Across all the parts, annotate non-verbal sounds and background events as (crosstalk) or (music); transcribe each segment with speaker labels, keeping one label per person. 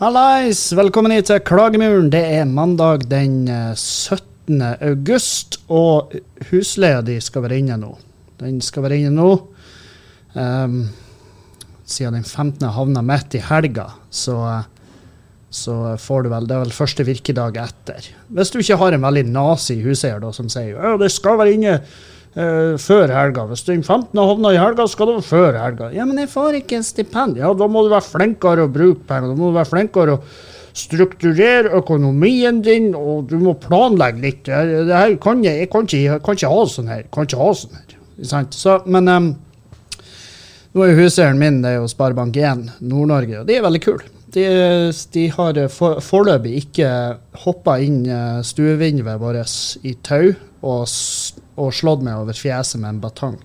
Speaker 1: Hallais! Velkommen hit til Klagemuren. Det er mandag den eh, 17. august, og husleia di skal være inne nå. Den skal være inne nå. Um, siden den 15. havna midt i helga, så, eh, så får du vel Det er vel første virkedag etter. Hvis du ikke har en veldig nazi huseier da, som sier at det skal være inne eh, før helga. Hvis den 15. havna i helga, skal det være før helga. Ja, men jeg får ikke stipend. Ja, da må du være flinkere å bruke penger. Da må du være flinkere å strukturere økonomien din, og du må planlegge litt. Det, det her kan jeg, jeg kan ikke, kan ikke ha sånn her. Kan ikke ha sånn her. Så, men um, nå er huseieren min det er jo Sparebank1 Nord-Norge, og de er veldig kule. De, de har for, foreløpig ikke hoppa inn eh, stuevinduet vårt i tau og, og slått meg over fjeset med en batong.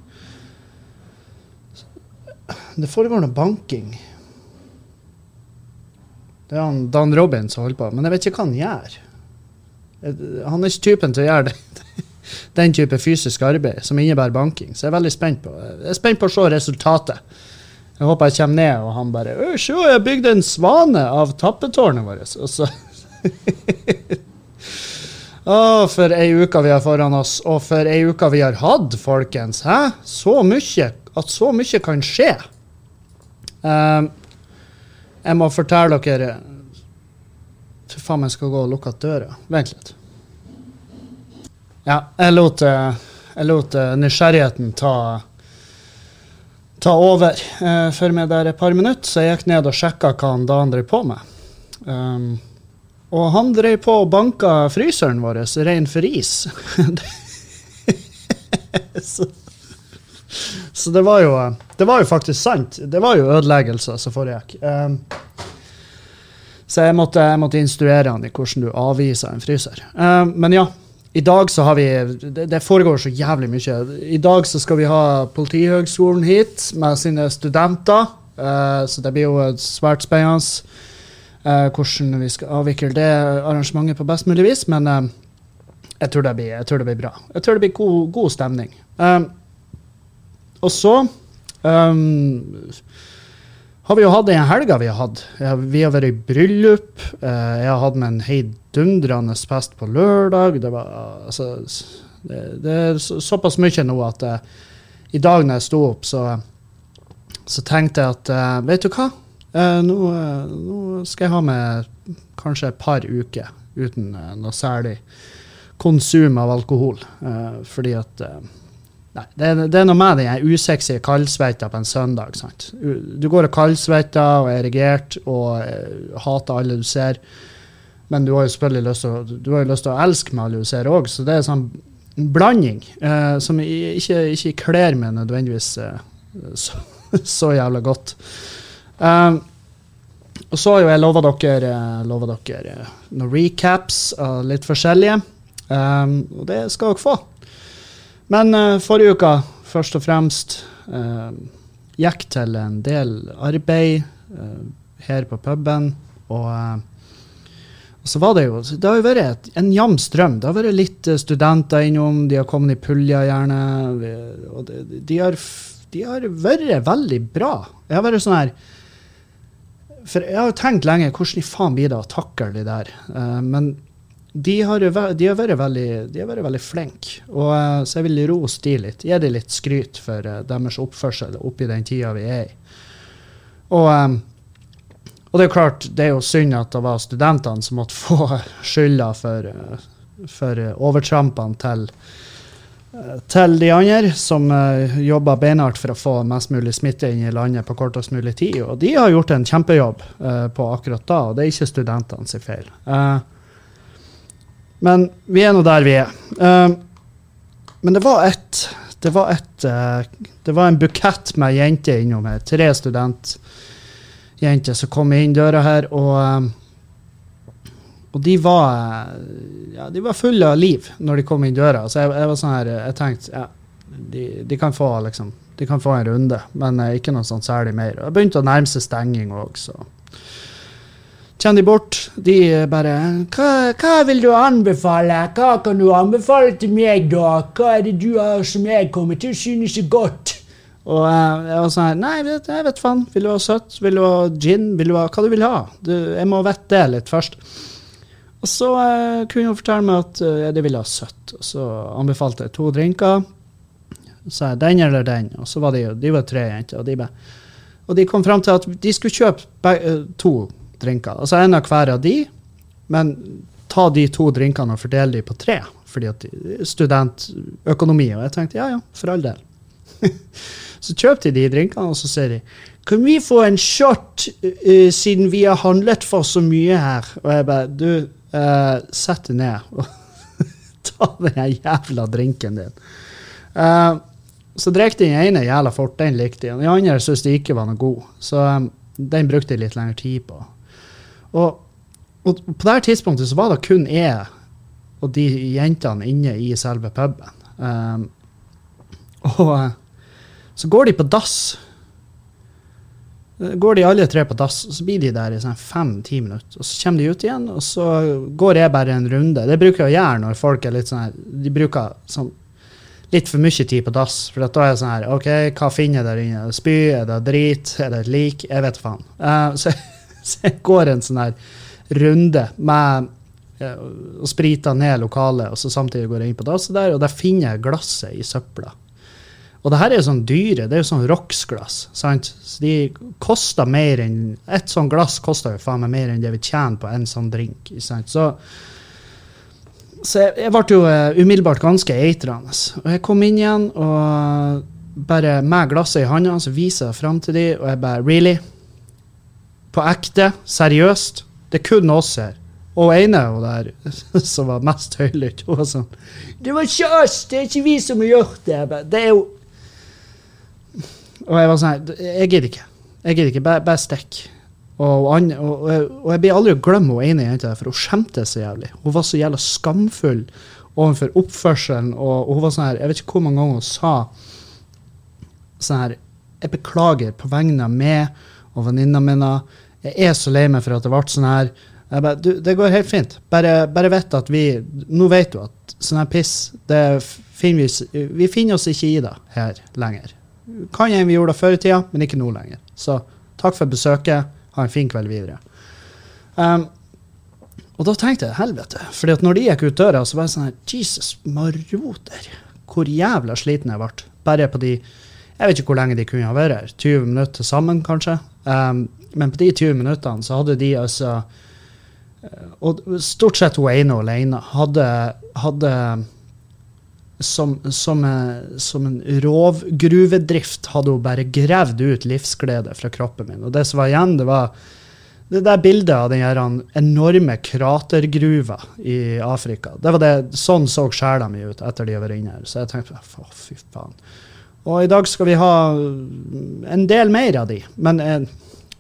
Speaker 1: Det foregår noe banking. Det er han Dan Robin som holder på, men jeg vet ikke hva han gjør. Han er ikke typen til å gjøre det. (laughs) den type fysisk arbeid som innebærer banking. Så jeg er veldig spent på Jeg er spent på å se resultatet. Jeg håper jeg kommer ned, og han bare Se, jeg bygde en svane av tappetårnet vårt. Og så (laughs) Å, for ei uke vi har foran oss, og for ei uke vi har hatt, folkens. Hæ? Så mye. At så mye kan skje. Ehm, jeg må fortelle dere Fy faen, jeg skal gå og lukke døra. Vent litt. Ja, jeg lot, eh, jeg lot eh, nysgjerrigheten ta, ta over uh, for meg der et par minutter, så jeg gikk ned og sjekka hva han Dan drev på med. Um, og han drev på og banka fryseren vår rein for is. (laughs) så, så det var jo Det var jo faktisk sant. Det var jo ødeleggelser som foregikk. Um, så jeg måtte, jeg måtte instruere han i hvordan du avviser en fryser. Um, men ja, i dag så har vi det, det foregår så jævlig mye. I dag så skal vi ha Politihøgskolen hit med sine studenter. Uh, så det blir jo svært spennende eh, hvordan vi skal avvikle det arrangementet på best mulig vis. Men eh, jeg, tror blir, jeg tror det blir bra. Jeg tror det blir god, god stemning. Um, og så um, har vi jo hatt den helga vi har hatt. Vi har vært i bryllup. eh, jeg har hatt med en heidundrende fest på lørdag. Det var altså Det, det er så, såpass mye nå at uh, i dag når jeg sto opp, så, så tenkte jeg at uh, Vet du hva? Eh, nå, eh, nå skal jeg ha med kanskje et par uker uten eh, noe særlig konsum av alkohol. eh, fordi at Nei, det, det er noe med den usexy kaldsveita på en søndag. sant? Du går og kaldsvetter og er erigert og hater alle du ser. Men du har jo selvfølgelig lyst til jo lyst til å elske med alle du ser òg, så det er sånn blanding som ikke, ikke kler meg nødvendigvis så, (laughs) så jævla godt. Um, og så har jo jeg lova dere, lovet dere noen recaps av litt forskjellige. Um, og det skal dere få. Men uh, forrige uka, først og fremst, uh, gikk til en del arbeid uh, her på puben. Og, eh, og så var det jo Det har jo vært et, en jevn strøm. Det har vært litt studenter innom, de har kommet i pulja gjerne. Og de, de, har, de har vært veldig bra. Jeg har vært sånn her For jeg har jo tenkt lenge hvordan i faen blir det å takle de der. Uh, men de har, de har vært veldig, veldig flinke. Eh, så jeg vil rose de litt. Gi de litt skryt for uh, deres oppførsel oppi den tida vi er i. Og, um, og det er jo klart, det er jo synd at det var studentene som måtte (laughs) få skylda for, for overtrampene til, til de andre, som uh, jobber beinhardt for å få mest mulig smitte inn i landet på kortest mulig tid. Og de har gjort en kjempejobb eh, på akkurat da, og det er ikke studentene sin feil. Eh, men vi er nå der vi er. Eh, men det var et Det var et eh, Det var en bukett med jenter innom her. Tre studentjenter som kom inn døra her, og eh, og de var eh, ja, de var fulle av liv når de kom inn døra. Så jeg, jeg var sånn her, jeg tenkte ja, de, de kan få liksom, de kan få en runde, men eh, ikke noe sånn særlig mer. Og Det begynte å nærme seg stenging òg, så kommer de bort. De bare hva, 'Hva vil du anbefale? Hva kan du anbefale til meg, da? Hva er det du har som jeg kommer til å synes er godt?' Og eh, jeg var sånn her Nei, jeg jeg vet faen. Vil du ha søtt? Vil du ha gin? Vil du ha Hva du vil ha? Du, jeg må vite det litt først. Og så eh, kunne hun fortelle meg at eh, de ville ha søtt. Og så anbefalte jeg to drinker. Så sa jeg den eller den. Og så var de, de var tre jenter. Og de, bare, og de kom fram til at de skulle kjøpe be, eh, to drinker. Altså en av hver av de, men ta de to drinkene og fordele de på tre. Fordi at studentøkonomi. Og jeg tenkte ja ja, for all del. (laughs) så kjøpte de de drinkene, og så sier de kan vi få en shot uh, siden vi har handlet for så mye her? Og jeg bare Du, eh, sett deg ned og (laughs) ta den jævla drinken din. Uh, så drakk den ene jævla fort, den likte jeg. Den andre syntes de ikke var noe god, så um, den brukte jeg litt lengre tid på. Og, og på det tidspunktet så var det kun jeg og de jentene inne i selve puben. Um, og så går de på dass. Eh, Går de alle tre på dass, og så blir de der i sånn fem-ti minutter. Og så kommer de ut igjen, og så går jeg bare en runde. Det bruker jeg å gjøre når folk er litt sånn her De bruker sånn litt for mye tid på dass. For da er jeg sånn her OK, hva finner jeg der inne? Spy? Er det drit? Er det et lik? Jeg vet faen. Uh, så, (laughs) så jeg går en sånn her runde med eh, og spriter ned lokalet, og så samtidig går jeg inn på dasset der, og der finner jeg glasset i søpla. Og det her er jo sånn dyre, det er jo sånn Rox-glass. sant? Så de koster mer enn Et sånn glass koster jo faen meg mer enn det vi tjener på en sånn drink. sant? Så, så jeg, jeg ble jo eh, umiddelbart ganske eitrende. Og jeg kom inn igjen, og bare med glasset i hånda så viser jeg fram til de, og jeg bare Really? På ekte? Seriøst? Det er kun oss her. Og ene hun der (laughs) som var mest høylytt, hun var sånn Det var ikke oss! Det er ikke vi som har gjort det! Det er jo Og jeg var sånn Jeg gidder ikke. Jeg gidder ikke. Bare, bare stikk. Og, og, og, og jeg blir aldri å glemme hun ene jenta, for hun skjemtes så jævlig. Hun var så jævla skamfull overfor oppførselen, og, hun var sånn her Jeg vet ikke hvor mange ganger hun sa sånn her Jeg beklager på vegne av meg og venninna mine. Jeg er så lei meg for at det ble sånn her. Jeg du, det går helt fint. Bare, bare vet at vi Nå vet du at sånn her piss det finner vi, vi finner oss ikke i det her lenger. Kan hende vi gjorde det før i tida, men ikke nå lenger. Så takk for besøket. Ha en fin kveld videre. Um, og da tenkte jeg helvete. fordi at når de gikk ut døra, så var jeg sånn her Jesus maroter. Hvor jævla sliten jeg ble. Bare på de Jeg vet ikke hvor lenge de kunne ha vært her. 20 minutter til sammen, kanskje. Um, men på de 20 minuttene så hadde de altså eh, Og stort sett hun ene alene hadde, hadde som, som, eh, som en rovgruvedrift hadde hun bare gravd ut livsglede fra kroppen min. Og det som var igjen, det var det der bildet av den enorme kratergruva i Afrika. det var det, Sånn så sjela mi ut etter de har vært inne her. Så jeg tenkte å, fy faen. Og i dag skal vi ha en del mer av de. Men en,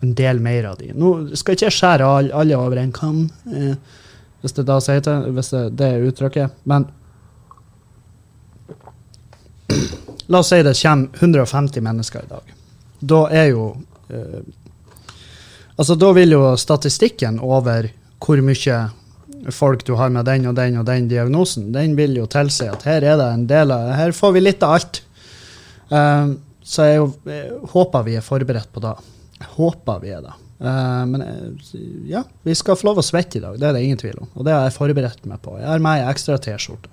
Speaker 1: en del mer av de. Nå skal ikke jeg skjære all, alle over en kam, eh, hvis det da sier det, hvis det, det er uttrykket. Men la oss si det kommer 150 mennesker i dag. Da er jo eh, Altså, da vil jo statistikken over hvor mye folk du har med den og den og den diagnosen, den vil jo tilsi at her er det en del av Her får vi litt av alt. Eh, så jeg, jeg håper vi er forberedt på det. Jeg håper vi er det. Uh, men eh, ja, vi skal få lov å svette i dag, det er det ingen tvil om. Og det har jeg forberedt meg på. Jeg har med ei ekstra T-skjorte.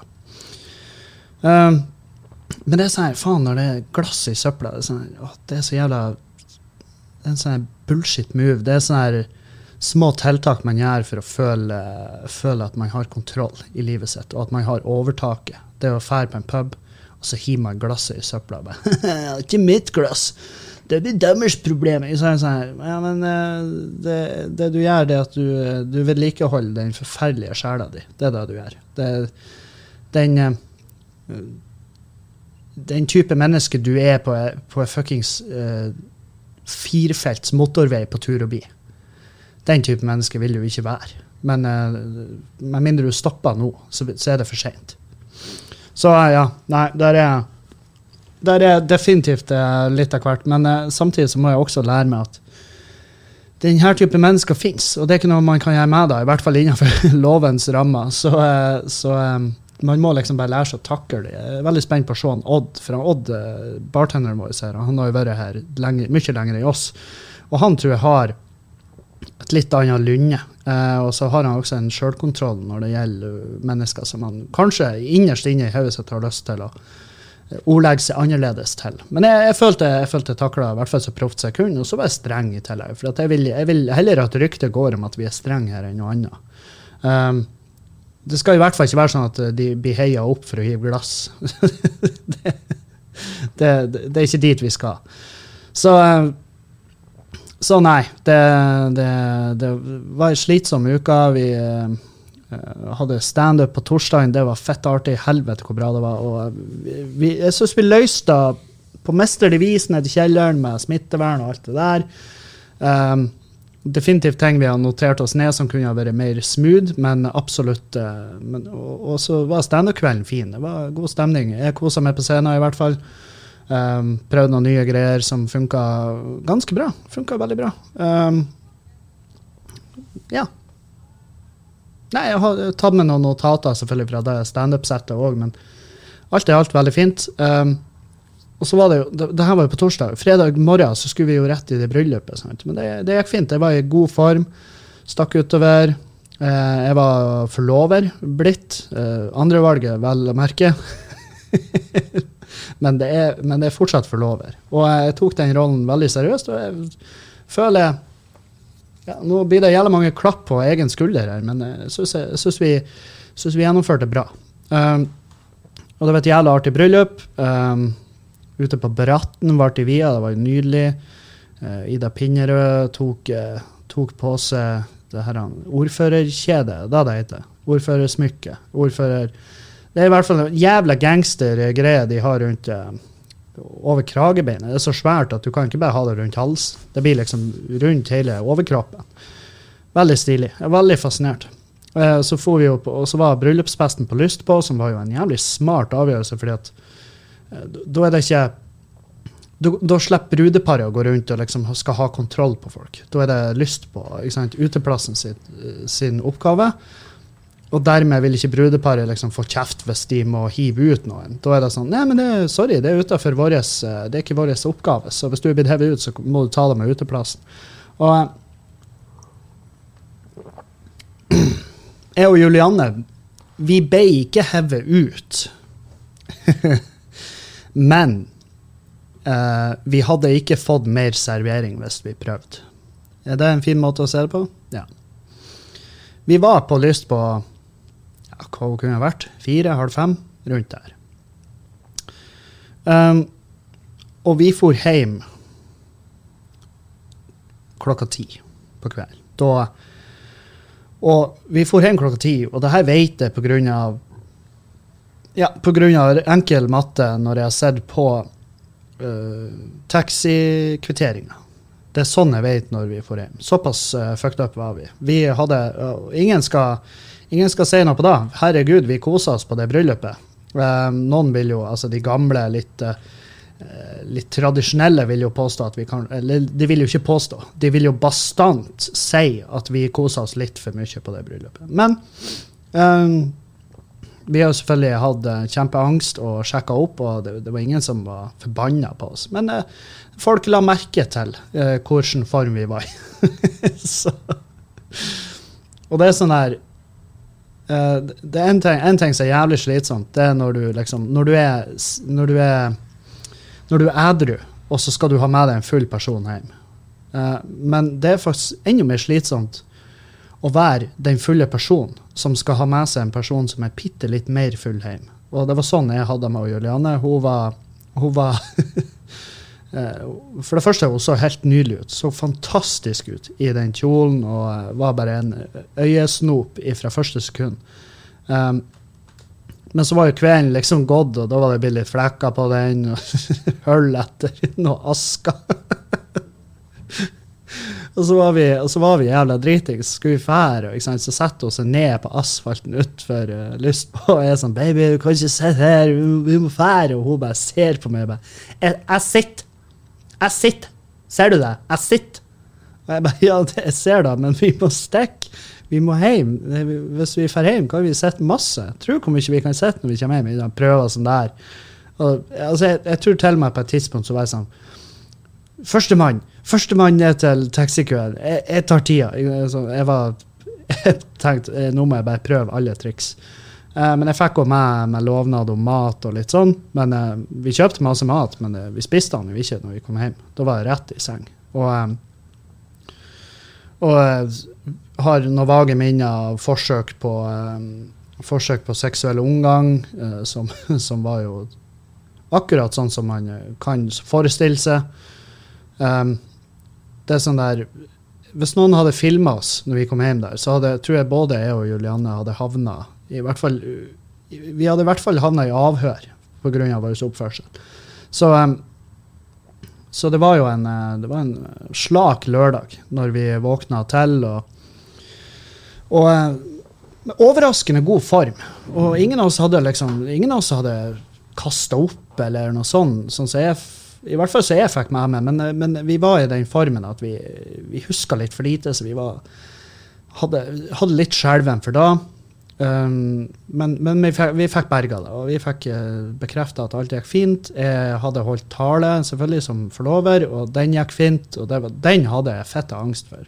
Speaker 1: Eh, men det er sånn faen, når det er glass i søpla, det er, sånn, her, det er så jævla Det er en sånn bullshit move. Det er sånne her små tiltak man gjør for å føle, føle at man har kontroll i livet sitt, og at man har overtaket. Det er å fære på en pub, og så hiver man glasset i søpla. Bare, (laughs) ikke mitt glass! Det blir deres problem. Så er det sånn ja, men eh, det, det du gjør, det er at du, du vedlikeholder den forferdelige sjela di. Det er det du gjør. Det, den eh, den type menneske du er på, på en fuckings uh, firefelts motorvei på tur og bi. Den type menneske vil du ikke være. Men uh, med mindre du stopper nå, så, så er det for seint. Så uh, ja, nei, der er, der er definitivt uh, litt av hvert. Men samtidig så må jeg også lære meg at denne type mennesker fins, og det er ikke noe man kan gjøre med da, i hvert fall innenfor (laughs) lovens rammer. Så, så eh, man må liksom bare lære seg å takle det. Jeg er veldig spent på å se han Odd, for han Odd, eh, bartenderen vår, her, han har jo vært her lenge, mye lenger enn oss. Og han tror jeg har et litt annet lynne. Eh, og så har han også en sjølkontroll når det gjelder mennesker som han kanskje innerst inne i hodet sitt har lyst til å eh, ordlegge seg annerledes til. Men jeg, jeg følte jeg, jeg takla i hvert fall så proft jeg kunne, og så var jeg streng i tillegg. For jeg vil, jeg, vil, heller at ryktet går om at vi er strenge her, enn noe annet. Um, det skal i hvert fall ikke være sånn at de blir heia opp for å hive glass. (laughs) det, det, det, er ikke dit vi skal. Så um, så nei, det, det, var ei slitsom uke. Vi uh, hadde standup på torsdagen. Det var fett artig. Helvete hvor bra det var. Og vi, jeg syns vi løste på mesterlig vis nede i kjelleren med smittevern og alt det der. Um, definitivt ting vi har notert oss ned som kunne ha vært mer smooth, men absolutt uh, men, og, og, så var standup-kvelden fin. Det var god stemning. Jeg kosa meg på scenen i hvert fall. Um, prøvd noen nye greier som funka ganske bra. Funka veldig bra. Um, ja. Nei, jeg har tatt med noen notater selvfølgelig fra det standup-settet òg, men alt i alt veldig fint. Um, og så var det jo, det, det, her var jo på torsdag. Fredag morgen så skulle vi jo rett i det bryllupet. Sant? Men det, det, gikk fint. Jeg var i god form. Stakk utover. Eh, jeg var forlover blitt. Eh, Andrevalget, vel å merke. (laughs) men, det er, men det er fortsatt forlover. Og jeg tok den rollen veldig seriøst, og jeg føler ja, Nå blir det jævlig mange klapp på egen skulder her, men jeg syns vi, synes vi gjennomførte bra. Um, og det var et jævlig artig bryllup. Um, ute på Bratten de via, det var jo nydelig. Uh, Ida Pinnerød tok, uh, tok på seg det her ordførerkjedet, da det heter. Ordførersmykke. Ordfører det er i hvert fall en jævla gangstergreie de har rundt uh, over kragebeinet. Det er så svært at du kan ikke bare ha det rundt halsen. Det blir liksom rundt hele overkroppen. Veldig stilig. Veldig fascinert. Så for vi opp, og så var bryllupsfesten på lyst på, som var jo en jævlig smart avgjørelse, fordi at da er det ikke da, slipper brudeparet å gå rundt og liksom skal ha kontroll på folk. Da er det lyst på uteplassen sin, sin oppgave. Og dermed vil ikke brudeparet liksom få kjeft hvis de må hive ut noen. Da er det sånn Nei, men det, sorry, det er utenfor våres, eh, det er ikke vår oppgave. Så hvis du er blitt hevet ut, så må du ta det med uteplassen. Og (clears throat) jeg og Julianne, vi ble ikke hevet ut. (laughs) men uh, vi hadde ikke fått mer servering hvis vi prøvde. Er det en fin måte å se det på? Ja. Vi var på lyst på ja, hva hun kunne vært, fire, halv fem, rundt der. Um, og vi for hjem klokka ti på kvelden. Da, og vi for hjem klokka ti, og det her vet jeg på grunn av ja, av enkel matte når jeg har sett på uh, taxikvitteringa. Det er sånn jeg vet når vi får hjem. Såpass uh, fucked up var vi. Vi hadde uh, Ingen skal Ingen skal si noe på det. Herregud, vi koser oss på det bryllupet. Uh, noen vil jo, altså de gamle, litt, litt tradisjonelle vil jo påstå at vi kan Eller de vil jo ikke påstå, de vil jo bastant si at vi koser oss litt for mye på det bryllupet. Men um, vi har selvfølgelig hatt uh, kjempeangst og sjekka opp, og det, det, var ingen som var forbanna på oss. Men eh, folk la merke til eh, hvilken form vi var i. (laughs) og det er sånn her eh, det er en ting, en ting, som er jævlig slitsomt, det er når du liksom Når du er Når du er, når du er edru, og så skal du ha med deg en full person hjem. Eh, men det er faktisk enda mer slitsomt å være den fulle personen som skal ha med seg en person som er bitte litt mer full hjem. Og det var sånn jeg hadde med Juliane. Hun var, hun var (laughs) Eh, for det første, hun så helt nydelig ut. Så fantastisk ut i den kjolen og eh, var bare en øyesnop fra første sekund. Um, men så var jo kvelden liksom gått, og da var det blitt litt flekker på den. og (laughs) Hull etter noe asker. (laughs) og, så var vi, så var vi jævla dritings. Skulle vi fære, og så setter hun seg ned på asfalten utfor uh, lyst på, og er sånn 'Baby, du kan ikke sitte her, vi må fære.' Og hun bare ser på meg og bare 'Jeg, sitter'. Jeg sitter. Ser du det? Jeg sitter. Og jeg bare Ja, det, jeg ser det, men vi må stikke. Vi må hjem. Vi- Hvis vi drar hjem, kan vi sitte masse. Tror hvor mye vi kan sitte når vi kommer hjem Vi prøver sånn der. Og, altså, jeg, jeg tror til og med på et tidspunkt så var jeg sånn Førstemann Førstemann ned til taxikøen. Jeg, jeg tar tida. Jeg, jeg var Jeg tenkte eh, nå må jeg bare prøve alle triks. Eh, men jeg fikk også med, med lovnad om mat og litt sånn. Men eh, Vi kjøpte masse mat, men vi spiste den jo ikke når vi kom hjem. Da var jeg rett i seng. Og, og har noen vage minner av forsøk på, forsøk på seksuell omgang, som, (laughs) som var jo akkurat sånn som man kan forestille seg. Um, det er sånn der Hvis noen hadde filma oss når vi kom hjem der, så hadde, tror jeg både jeg og Julianne hadde havna i hvert fall, Vi hadde i hvert fall havna i avhør pga. vår oppførsel. Så, um, så det var jo en, eh, det var en slak lørdag når vi våkna til. Og, og eh, med overraskende god form. Og ingen av oss hadde liksom, ingen av oss hadde kasta opp eller noe sånt. sånn som jeg, I hvert fall så jeg fikk med meg, men, eh, men vi var i den formen at vi, vi huska litt for lite, så vi var, hadde, hadde litt skjelven for da. Um, men men vi, fikk, vi fikk berga det, og vi fikk uh, bekrefta at alt gikk fint. Jeg hadde holdt tale, selvfølgelig som forlover, og den gikk fint. Og var, den hadde jeg fette angst for.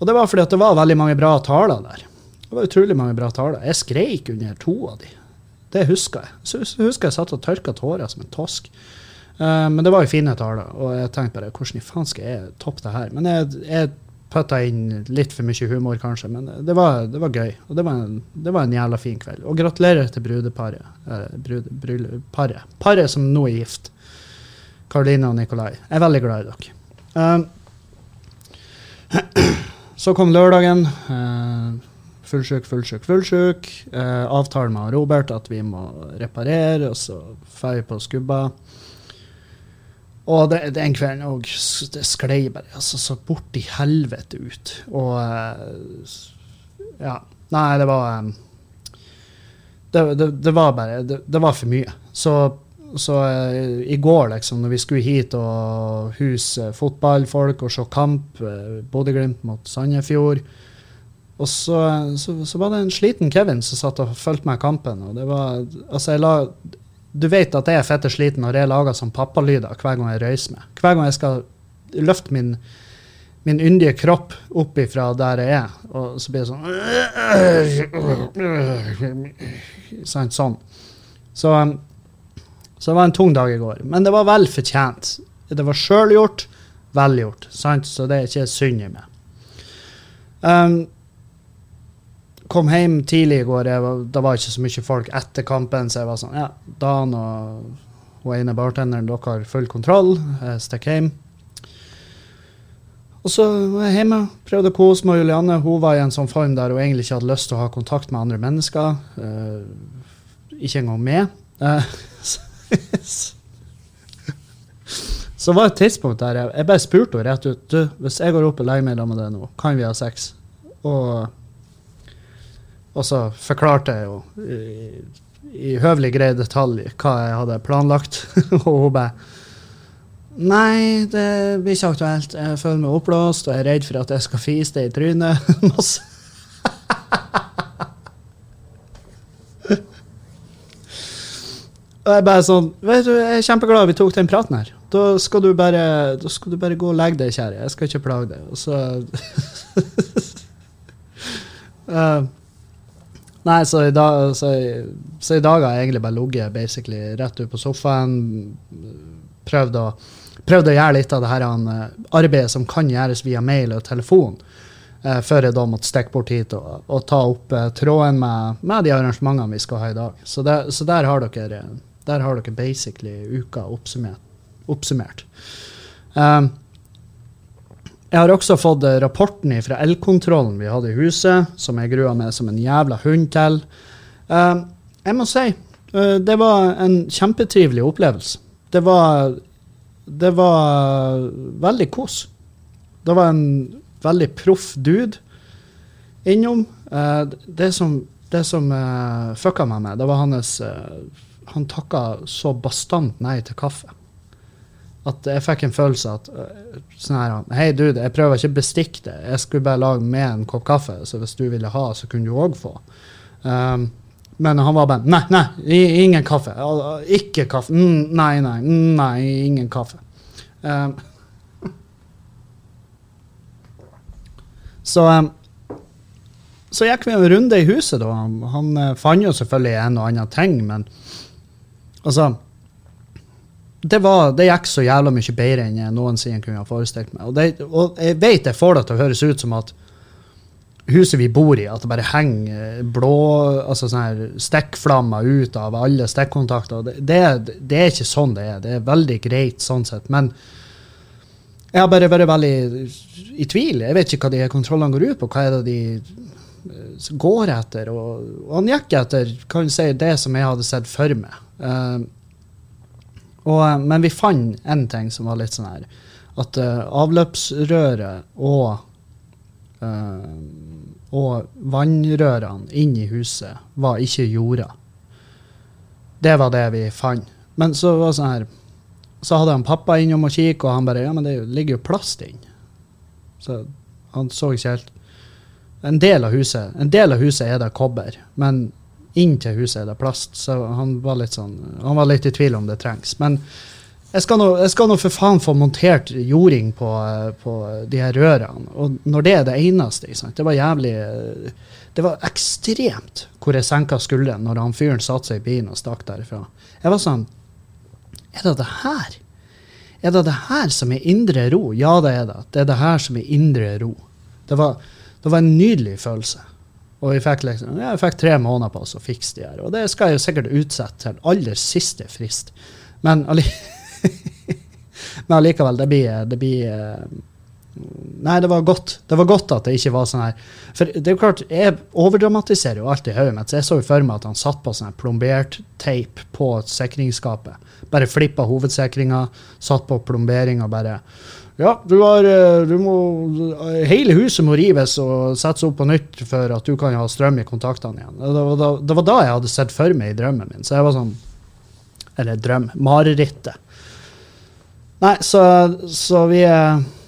Speaker 1: Og det var fordi det var veldig mange bra taler der. Det var utrolig mange bra taler. Jeg skreik under to av de. Det husker jeg. Så husker jeg satt og tørka tårer som en tosk. Eh, men det var jo fine taler, og jeg tenkte bare hvordan i faen skal jeg toppe det her? Men jeg, jeg putta inn litt for mye humor, kanskje, men det var, det var gøy. Og det var, en, det var en jævla fin kveld. Og gratulerer til brudeparet. Eh, brud, paret. Paret som nå er gift. Karoline og Nikolai. Jeg er veldig glad i dere. Eh, (clears throat) så kom lørdagen. Uh, fullsjuk, fullsjuk, fullsjuk. Uh, avtalen med Robert at vi må reparere, og så drar vi på skubba. Og det, den kvelden òg, sklei bare altså, så i helvete ut. Og eh, Ja. Nei, det var eh, det, det, det var bare det, det var for mye. Så, så eh, i går, liksom, når vi skulle hit og huse fotballfolk og se kamp, Bodø-Glimt mot Sandefjord og så, så, så var det en sliten Kevin som satt og fulgte med kampen. Og det var Altså, jeg la du vet at jeg er fette sliten når jeg lager sånn pappalyder hver gang jeg røyser meg. Hver gang jeg skal løfte min, min yndige kropp opp ifra der jeg er, og så blir det sånn Sånn. sånn. Så, um, så det var en tung dag i går. Men det var vel fortjent. Det var sjølgjort, velgjort. Sant? Så det er ikke synd i meg. Um, kom hjem tidlig i går. Var, det var ikke så mye folk etter kampen, så jeg var sånn Ja, Dan og hun ene bartenderen, dere har full kontroll. Jeg stikker hjem. Og så var jeg hjemme, prøvde å kose med Julianne. Hun var i en sånn form der hun egentlig ikke hadde lyst til å ha kontakt med andre mennesker. Uh, ikke engang med. (laughs) Uh, så, var et tidspunkt der jeg, jeg bare spurte henne rett ut du, hvis jeg går opp og legger med deg nå, kan vi ha sex? Og og så forklarte jeg jo i, i høvelig grei detalj hva jeg hadde planlagt. (laughs) og hun bare Nei, det blir ikke aktuelt. Jeg føler meg oppblåst, og jeg er redd for at jeg skal fise det i trynet. (laughs) Og jeg bare sånn Vet du, jeg er kjempeglad vi tok den praten her. Da skal du bare, skal du bare gå og legge deg, kjære. Jeg skal ikke plage deg. Og så (laughs) Eh, Nei, så i, dag, så, så i dag har jeg egentlig bare ligget basically rett ut på sofaen. Prøvd å, prøvd å gjøre litt av det her han, eh, arbeidet som kan gjøres via mail og telefon. eh, før jeg da måtte stikke bort hit og, og ta opp eh, tråden med, med de arrangementene vi skal ha i dag. Så, der, så der, har dere, der har dere basically uka oppsummert. oppsummert. Um, jeg har også fått eh, rapporten fra elkontrollen vi hadde i huset, som jeg grua meg som en jævla hund til. Uh, jeg må si, uh, det var en kjempetrivelig opplevelse. Det var, det var veldig kos. Det var en veldig proff dude innom. Uh, det som, det som fucka med det var hans Han takka så bastant nei til kaffe. At jeg fikk en følelse at øh, sånn her, Hei, dude, jeg prøver ikke å bestikke det. Jeg skulle bare lage med en kopp kaffe, så hvis du ville ha, så kunne du òg få. Um, men han var bare Nei, nei, ingen kaffe. Ikke kaffe. Mm, nei, nei, nei, ingen kaffe. Um, så um, så gikk vi en runde i huset, da. Han, han eh, fant jo selvfølgelig en og annen ting, men altså det, var, det, gikk så jævla mye bedre enn jeg noensinne kunne ha forestilt meg. Og, det, og jeg vet jeg får det til å høres ut som at huset vi bor i, at det bare henger blå altså sånne stikkflammer ut av alle stikkontakter. Det, det, det, er ikke sånn det er. Det er veldig greit sånn sett. Men jeg har bare vært veldig i tvil. Jeg vet ikke hva de kontrollene går ut på. Hva er det de eh, går etter? Og, og han gikk etter kan si, det som jeg hadde sett for meg. Uh, og, eh, men vi fant en ting som var litt sånn her At uh, avløpsrøret og uh, og vannrørene inn i huset var ikke jorda. Det var det vi fant. Men så var det sånn her så hadde han pappa innom og kikke, og han bare Ja, men det ligger jo plast inn. Så han så ikke helt En del av huset en del av huset er det kobber, men inn til huset er det plast, så han var litt sånn, han var litt i tvil om det trengs. Men jeg skal nå for faen få montert jording på, på, de her rørene. Og når det er det eneste Det var jævlig Det var ekstremt hvor jeg senka skulderen når han fyren satte seg i bilen og stakk derifra. Jeg var sånn Er det det her? Er det det her som er indre ro? Ja, det er det. Det er det her som er indre ro. Det var, det var en nydelig følelse. Og vi fikk, liksom, jeg fikk tre måneder på oss å fikse de her. Og det skal jeg jo sikkert utsette til aller siste frist. Men, (laughs) men allikevel, det blir, det blir eh, Nei, det var godt. Det var godt at det ikke var sånn her. For det er jo klart, jeg overdramatiserer jo alt i hodet mitt, så jeg så jo for meg at han satt på sånn plombert teip på sikringsskapet. Bare flippa hovedsikringa, satt på plombering og bare ja, du har eh, du må, Hele huset må rives og settes opp på nytt for at du kan ha strøm i kontaktene igjen. Det var da, det var da jeg hadde sett for meg i drømmen min. Så jeg var sånn Eller drøm. Marerittet. Nei, så, så vi,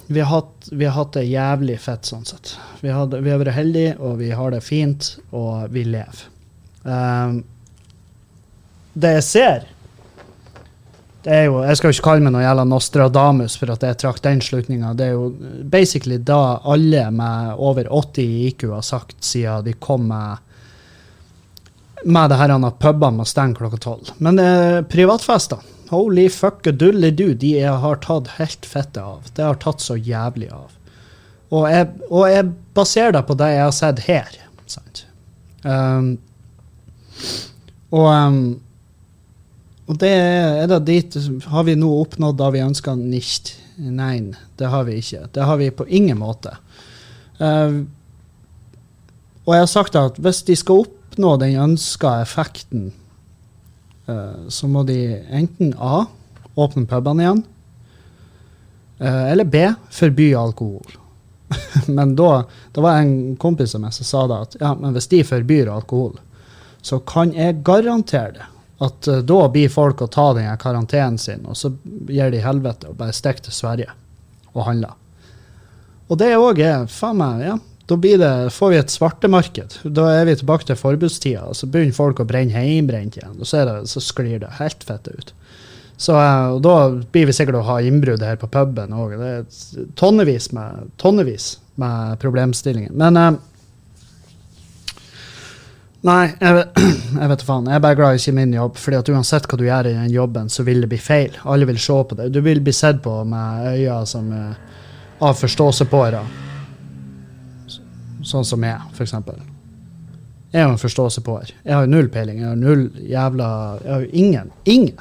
Speaker 1: vi, har hatt, vi, har hatt, det jævlig fett sånn sett. Vi, hadde, vi har vært heldige, og vi har det fint, og vi lever. Um, det jeg ser er jo, Jeg skal jo ikke kalle meg noe jævla Nostradamus for at jeg trakk den slutninga. Det er jo basically da alle med over 80 i IQ har sagt siden de kom med med det her pubene må stenge klokka tolv. Men eh, privatfester, holy fuck a dulle-du, de har tatt helt fette av. Det har tatt så jævlig av. Og jeg, og jeg baserer det på det jeg har sett her. Sant? Um, og um, og det er da dit Har vi nå oppnådd det vi ønsker? Nicht. Nei, det har vi ikke. Det har vi på ingen måte. Uh, og jeg har sagt at hvis de skal oppnå den ønska effekten, uh, så må de enten A. Åpne pubene igjen. Uh, eller B. Forby alkohol. (laughs) men da, Det var en kompis av meg som sa da at ja, men hvis de forbyr alkohol, så kan jeg garantere det at uh, da blir folk å ta den karantenen sin, og så gir de helvete og bare stikker til Sverige og handler. Og det òg er faen meg, ja. Da det, får vi et svartemarked. Da er vi tilbake til forbudstida, og så begynner folk å brenne hjemmebrent igjen. Og så, det, så, sklir det helt fette ut. Så uh, Da blir vi sikkert å ha innbrudd her på puben òg. Det er tonnevis med, tonnevis med problemstillinger. Men uh, Nei, jeg (clears throat) jeg vet faen. Jeg er bare glad i ikke min jobb. fordi at uansett hva du gjør i den jobben, så vil det bli feil. Alle vil se på det. Du vil bli sett på med øyne som uh, av forståelsepåere. Sånn som jeg, for eksempel. Jeg er jo en forståelsepåer. Jeg har jo null peiling. Jeg har null jævla Jeg har jo ingen, ingen,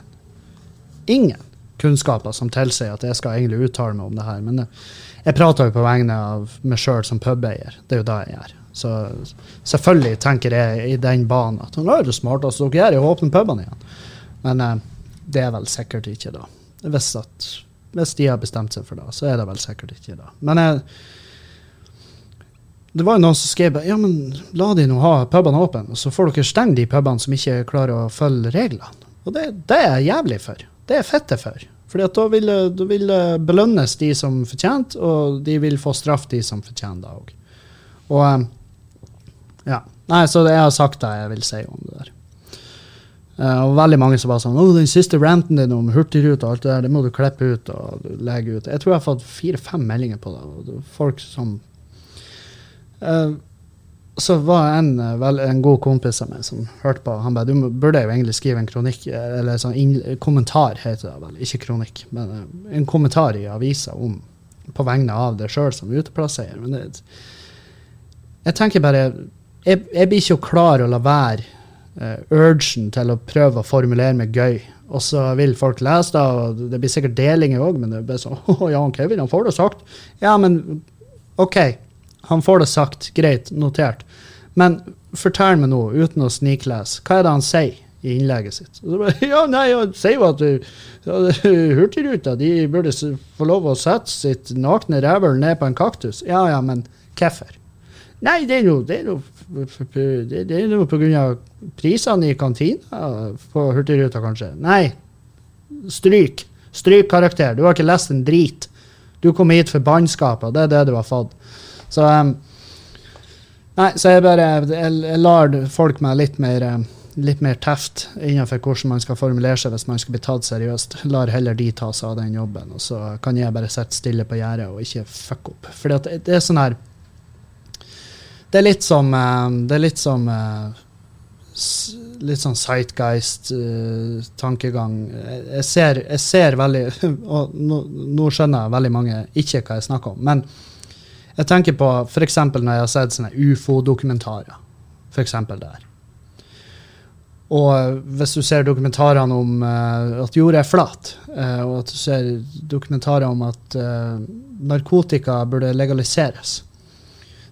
Speaker 1: ingen kunnskaper som tilsier at jeg skal egentlig uttale meg om det her. Men eh, jeg prater jo på vegne av meg sjøl som pubeier. Det er jo det jeg gjør. Så selvfølgelig tenker jeg i den banen at nå er det smarteste dere gjør, å åpne pubene igjen. Men eh, det er vel sikkert ikke da. Hvis, at, hvis, de har bestemt seg for det, så er det vel sikkert ikke da. Men eh, det var jo noen som skrev ja, men la de nå ha pubene åpne, så får dere stenge de pubene som ikke klarer å følge reglene. Og det, det er jeg jævlig for. Det er fette for. Fordi at da vil, det- vil belønnes de som fortjent, og de vil få straff de som fortjener det òg. Og eh, ja. Nei, så jeg har sagt det jeg vil si om det der. Uh, og veldig mange som bare sånn 'Å, den siste ranten din om Hurtigruta og alt det der, det må du klippe ut og legge ut'. Jeg tror jeg har fått fire-fem meldinger på det. Folk som uh, Så var en, eh, vel, en god kompis av meg som hørte på. Han ba du burde jo egentlig skrive en kronikk, eller sånn in, kommentar, heter det vel. Ikke kronikk, men uh, en kommentar i avisa om på vegne av deg sjøl som uteplasseier. Men det, jeg tenker bare Jeg, jeg blir ikke klar å la være uh, urgen til å prøve å formulere meg gøy. Og så vil folk lese det, og det blir sikkert delinger òg, men det blir sånn (laughs) oh, ja, han Kevin, han får det sagt. Ja, men OK, han får det sagt. Greit, notert. Men fortell meg nå, uten å sniklese, hva er det han sier i innlegget sitt? Og så bare, (laughs) ja, nei, Han sier jo at uh, Hurtigruta de burde få lov å sette sitt nakne rævhøl ned på en kaktus. Ja ja, men hvorfor? Nei, det er jo det er jo det er jo på grunn av prisene i kantina på Hurtigruta, kanskje. Nei, stryk. Stryk karakter. Du har ikke lest en drit. Du kom hit for bannskapet, det er det du har fått. Så um, Nei, så jeg bare jeg, jeg lar folk meg litt mer litt mer teft innenfor hvordan man skal formulere seg hvis man skal bli tatt seriøst. Lar heller de ta seg av den jobben, og så kan jeg bare sitte stille på gjerdet og ikke fucke opp. Det- det er sånn her Det er litt som eh, Det er litt som eh, Litt sånn Sightguist-tankegang. jeg, jeg, ser, jeg ser veldig (laughs) Og nå, nå skjønner jeg veldig mange ikke hva jeg snakker om. Men jeg tenker på f.eks. når jeg har sett sånne ufo-dokumentarer. Eksempel der. Og eh, hvis du ser dokumentarene om uh, at jorda er flat, uh, og at du ser dokumentarer om at uh, narkotika burde legaliseres,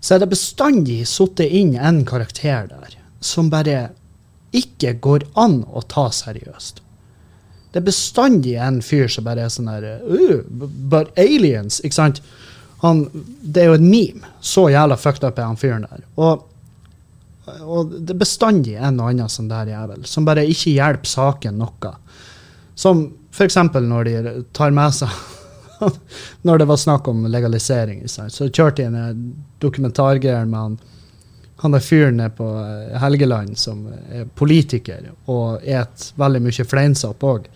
Speaker 1: så er det bestandig sittet inn en karakter der som bare ikke går an å ta seriøst. Det er bestandig en fyr som bare er sånn der uh, But aliens, ikke sant? Han, det er jo en meme. Så jævla fucked up er han fyren der. Og og det er bestandig en og annen sånn der jævel som bare ikke hjelper saken noe. Som f.eks. når de tar med seg (laughs) Når det var snakk om legalisering, så kjørte jeg en dokumentargreier med han han der fyren nede på eh, Helgeland som er politiker og et veldig mye fleinsopp òg. (laughs)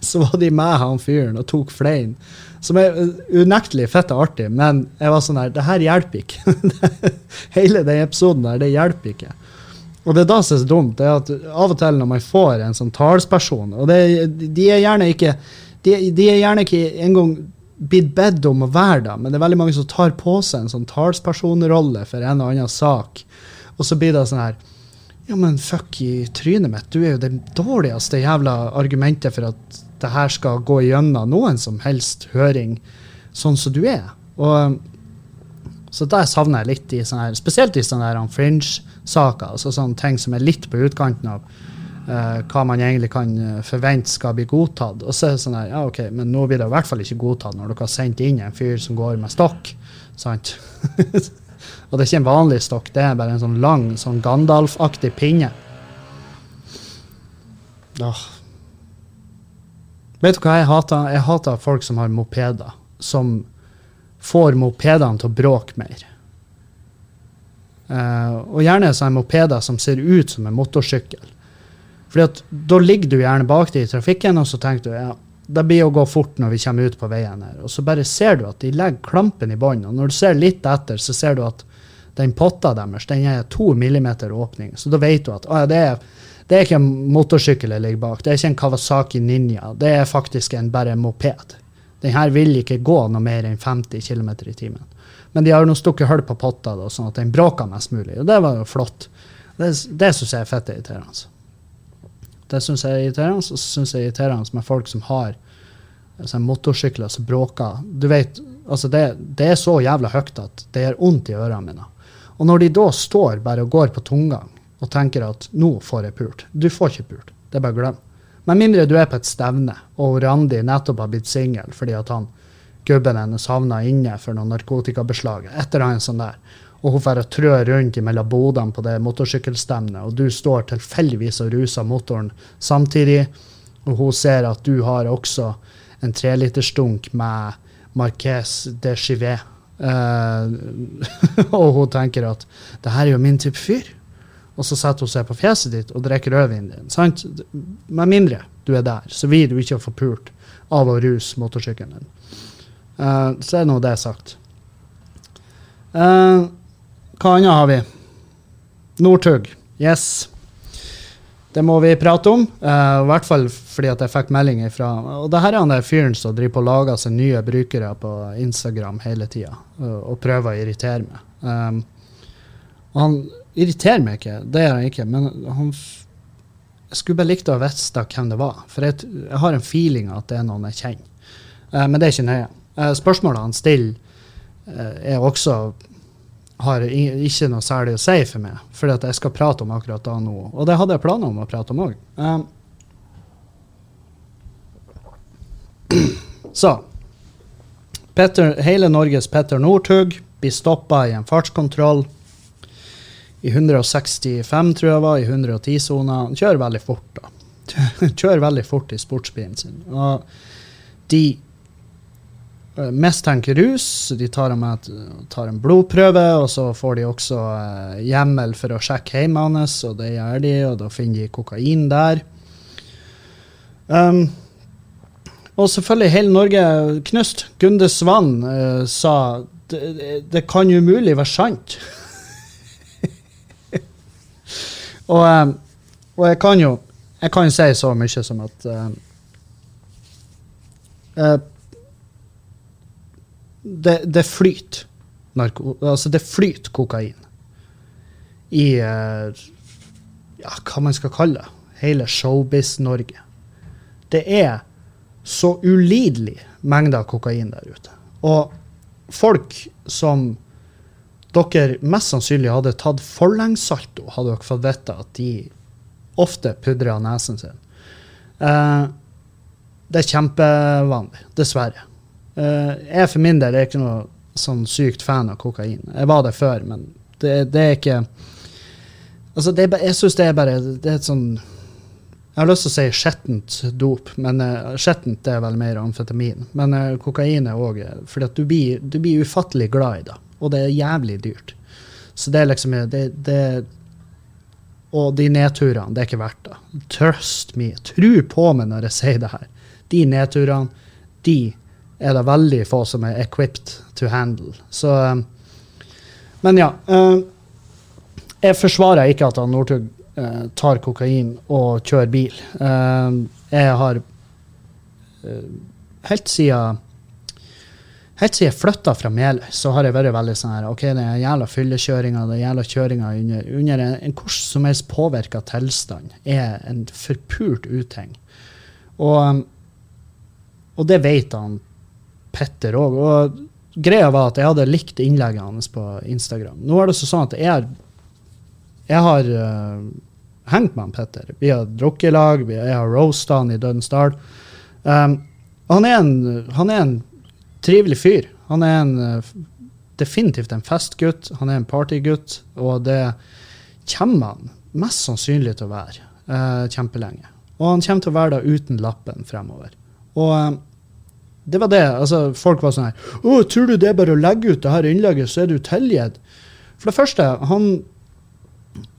Speaker 1: Så, var de med han fyren og tok flein. Som er unektelig fett og artig, men jeg var sånn her, det her hjelper ikke. (laughs) Hele den episoden der, det hjelper ikke. Og det er da som er så dumt, det er at av og til når man får en sånn talsperson, og det, de er gjerne ikke de, de er gjerne ikke engang blitt bedt om å være det, men det er veldig mange som tar på seg en sånn talspersonrolle for en og annen sak. Og så blir det sånn her Ja, men fuck i trynet mitt, du er jo det dårligste jævla argumentet for at det her skal gå gjennom noen som helst høring sånn som du er. Og så der savner jeg litt i sånne her, spesielt i sånne her fringe-saker, altså sånne ting som er litt på utkanten av uh, hva man egentlig kan eh, forvente skal bli godtatt. Og så er det sånn her, ja ok, men nå blir det i hvert fall ikke godtatt når dere har sendt inn en fyr som går med stokk. sant? (laughs) Og det er ikke en vanlig stokk, det er bare en sånn lang, sånn Gandalf-aktig pinne. Åh. Vet du hva jeg hater? Jeg hater folk som har mopeder, som får mopedene til å bråke mer. Uh, og gjerne sånne mopeder som ser ut som en motorsykkel. Fordi at da ligger du gjerne bak dem i trafikken, og så tenker du ja, det blir å gå fort når vi kommer ut på veien her. Og så bare ser du at de legger klampen i bånn, og når du ser litt etter, så ser du at den potta deres den er to millimeter åpning. Så da vet du at ja, det, er, det er ikke en motorsykkel jeg ligger bak. Det er ikke en Kawasaki Ninja. Det er faktisk en bare moped. Den her vil ikke gå noe mer enn 50 km i timen. Men de har nå stukket hull på potta, da, sånn at den bråker mest mulig. Og det var jo flott. Det, det syns jeg er fett irriterende. Det syns jeg er irriterende. Og så syns jeg er irriterende med folk som har altså, motorsykler som bråker. Du vet, altså det, det er så jævla høyt at det gjør vondt i ørene mine. Og når de da står bare og går på tomgang og tenker at nå får jeg pult Du får ikke pult. Det er bare glem. Med mindre du er på et stevne og Randi nettopp har blitt singel fordi at han gubben hennes havna inne for noen narkotikabeslag. etter han sånn der. Og hun får trø rundt mellom bodene på det motorsykkelstevnet, og du står tilfeldigvis og ruser motoren samtidig, og hun ser at du har også en trelitersdunk med Marques de Chivet. Uh, (laughs) og hun tenker at det her er jo min type fyr. Og så setter hun seg på fjeset ditt og drikker rødvinen din. sant? Med mindre du er der, så vil du ikke få pult av å ruse motorsykkelen din. Uh, så er nå det sagt. Uh, hva annet har vi? Northug. Yes. Det må vi prate om. Uh, I hvert fall fordi at jeg fikk melding fra Og det her er han der fyren som driver på og lager seg nye brukere på Instagram hele tida og prøver å irritere meg. Um, han irriterer meg ikke, det gjør han ikke, men han Jeg skulle bare likt å vite hvem det var, for jeg, jeg har en feeling at det er noen jeg kjenner. Eh, men det er ikke nøye. Eh, spørsmålet han stiller, eh, er også har ikke noe særlig å si for meg, For jeg skal prate om akkurat da nå. Og det hadde jeg planer om å prate om òg. (clears throat) så Petter, Hele Norges Petter Northug blir stoppa i en fartskontroll i 165, tror jeg var, i 110-sona. Han kjører veldig fort, da. (laughs) kjører veldig fort i sportsbilen sin. Og de eh, mistenker rus. De tar, med, tar en blodprøve, og så får de også eh, hjemmel for å sjekke hjemmet hans, og det gjør de, og da finner de kokain der. Um, og selvfølgelig hele Norge knust. Gunde Svann uh, sa det, det- kan umulig være sant. (laughs) og, eh, og jeg kan jo jeg kan si så mye som at eh, det, det flyter narko... Altså, det flyter kokain i uh, Ja, hva man skal kalle det. Hele Showbiz-Norge. Det er så ulidelig mengder kokain der ute. Og folk som dere mest sannsynlig hadde tatt forlengssalto, hadde dere fått vite at de ofte pudrer nesen sin. Eh, det er kjempevanlig, dessverre. Eh, jeg for min del er ikke noe sånn sykt fan av kokain. Jeg var det før, men det, det er ikke Altså, det jeg syns det er bare Det er et sånn Jeg har lyst til å si skjettent dop, men uh, skjettent er vel mer amfetamin. Men uh, kokain er òg Fordi at du blir, du blir ufattelig glad i det, og det er jævlig dyrt. Så det er liksom det, det Og de nedturene, det er ikke verdt det. Trust me. Tro på meg når jeg sier det her. De nedturene, de er det veldig få som er equipped to handle. Så eh, Men ja. eh, jeg forsvarer ikke at Northug eh, tar kokain og kjører bil. Jeg har helt siden Helt siden jeg flytta fra Meløy, så har jeg vært veldig sånn her OK, det er jævla fyllekjøringa, er jævla kjøringa under, under en, en hvordan som helst påvirka tilstand er en forpult uting. Og, og det vet han Petter òg. Og greia var at jeg hadde likt innlegget hans på Instagram. Nå er det sånn at jeg jeg har uh, hengt med han Petter. Vi har drukket i lag, jeg har roasta han i Dødens Dal. Um, han, er en, han er en trivelig fyr. Han er en, uh, definitivt en festgutt. Han er en partygutt, og det kommer han mest sannsynlig til å være eh, kjempelenge. Og han kommer til å være da uten lappen fremover. Og um, det var det. altså Folk var sånn her Å, tror du det er bare å legge ut det her innlegget, så er du tilgitt? For det første, han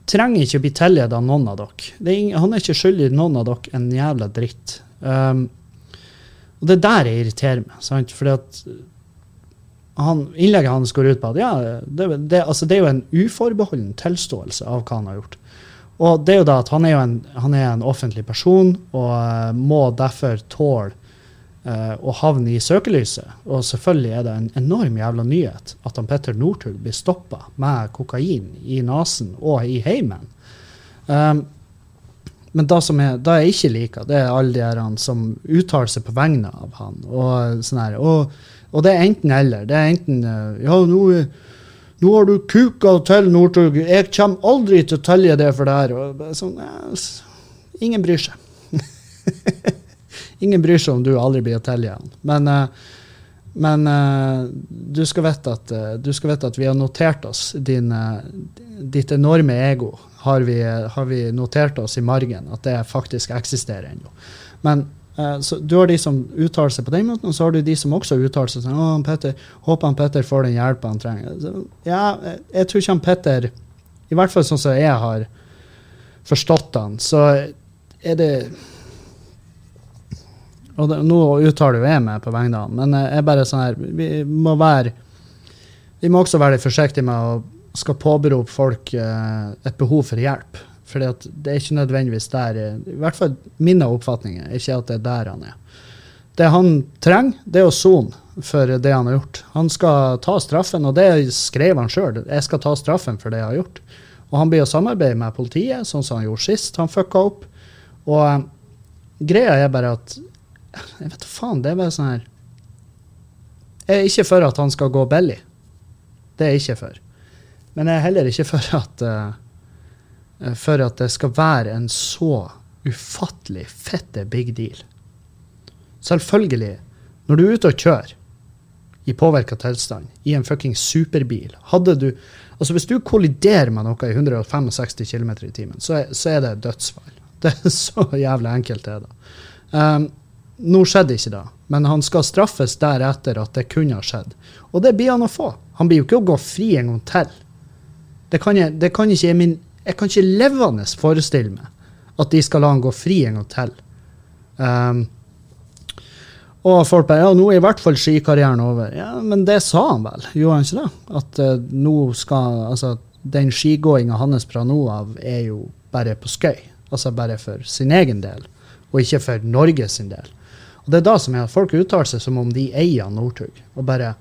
Speaker 1: trenger ikke å bli tilgitt av noen av dere. Er ingen, han er ikke skyldig noen av dere en jævla dritt. Um, og det er der jeg irriterer meg. sant? Fordi at han, innlegget hans går ut på at ja, det, det, altså det er jo en uforbeholden tilståelse av hva han har gjort. Og det er jo da at han er en, han er en offentlig person og eh, må derfor tåle eh, å havne i søkelyset. Og selvfølgelig er det en enorm jævla nyhet at han Petter Northug blir stoppa med kokain i nesen og i heimen. Um, men det som jeg, det jeg ikke liker, det er alle de her som uttaler seg på vegne av han. Og, sånn her, og, og det er enten eller. Det er enten eh, Ja, nå, nå har du kuka til, Northug. Jeg kommer aldri til å telje det for her. Og sånn, ja, ingen bryr seg. (laughs) ingen bryr seg om du aldri blir å telje han. Men, eh, men eh, du, skal vite at, du skal vite at vi har notert oss din, ditt enorme ego. Har vi, har vi notert oss i margen at det faktisk eksisterer ennå. Men eh, så du har de som uttaler seg på den måten, og så har du de som også uttaler seg sånn å, Petter, Håper han Petter får den hjelpa han trenger. Så, ja, jeg, jeg tror ikke han Petter I hvert fall sånn som jeg har forstått han, så er det og det, Nå uttaler jo jeg meg på vegne av han, men jeg er bare sånn her Vi må være Vi må også være litt forsiktige med å skal påberope folk eh, et behov for hjelp. For det er ikke nødvendigvis der eh, I hvert fall min oppfatninger er ikke at det er der han er. Det han trenger, det er å sone for det han har gjort. Han skal ta straffen, og det skrev han sjøl. Jeg skal ta straffen for det jeg har gjort. Og han blir å samarbeide med politiet, sånn som han gjorde sist. Han fucka opp. Og eh, greia er bare at (laughs) Jeg vet faen. Det er bare sånn her Jeg er ikke for at han skal gå billig. Det er jeg ikke for. Men jeg er heller ikke for at, uh, for at det skal være en så ufattelig fette big deal. Selvfølgelig, når du er ute og kjører i påvirka tilstand i en fuckings superbil Hadde du Altså, hvis du kolliderer med noe i 165 km i timen, så er, så er det dødsfall. (laughs) Det er så jævlig enkelt, det, da. Um, nå skjedde ikke det, men han skal straffes deretter at det kunne ha skjedd. Og det blir han å få. Han blir jo ikke å gå fri en gang til. Det kan jeg, det kan ikke min, jeg kan ikke levende forestille meg at de skal la han gå fri en gang til. Um, og folk bare Ja, nå er i hvert fall skikarrieren over. Ja, men det sa han vel, gjorde han ikke det? At uh, nå skal Altså, den skigåinga hans fra nå av er jo bare på skøy. Altså bare for sin egen del, og ikke for Norges del. Og det er da som er at folk uttaler seg som om de eier Northug. Og bare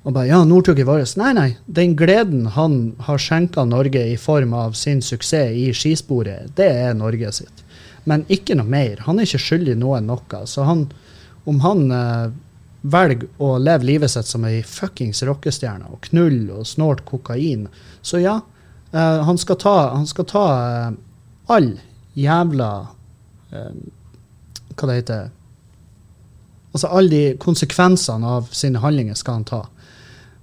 Speaker 1: og bare, ja, Northug er vår. Nei, nei. Den gleden han har skjenka Norge i form av sin suksess i skisporet, det er Norge sitt. Men ikke noe mer. Han er ikke skyldig noen noe. Så han, om han eh, velger å leve livet sitt som ei fuckings rockestjerne og knulle og snorte kokain, så ja. Eh, han skal ta, han skal ta eh, all jævla eh, Hva det heter Altså alle de konsekvensene av sine handlinger skal han ta.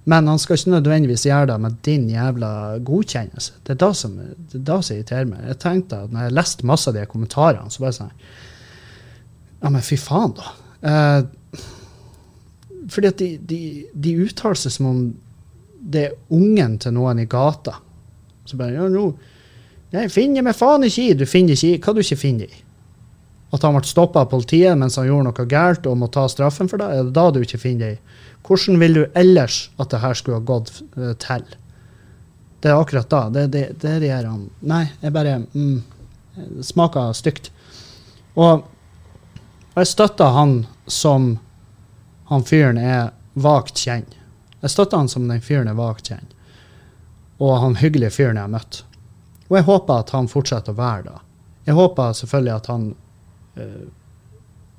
Speaker 1: Men han skal ikke nødvendigvis gjøre det med din jævla godkjennelse. Det er det som, det er det som irriterer meg. Jeg tenkte at når jeg leste masse av de kommentarene, så bare sånn Ja, men fy faen, da. Eh, fordi at de, de, de uttaler seg som om det er ungen til noen i gata. Så bare Ja, nå Jeg finner meg faen ikke i Du finner ikke i Hva du ikke finner i? At han ble stoppa av politiet mens han gjorde noe galt og må ta straffen for det? Er det da du ikke finner det i? Hvordan vil du ellers at det her skulle ha gått uh, til? Det er akkurat da. Det, det, det de her Nei, jeg bare mm, smaker stygt. Og jeg støtter han som han fyren er vagt kjent. Jeg støtter han som den fyren er vagt kjent. Og han hyggelige fyren jeg har møtt. Og jeg håper at han fortsetter å være det. Jeg håper selvfølgelig at han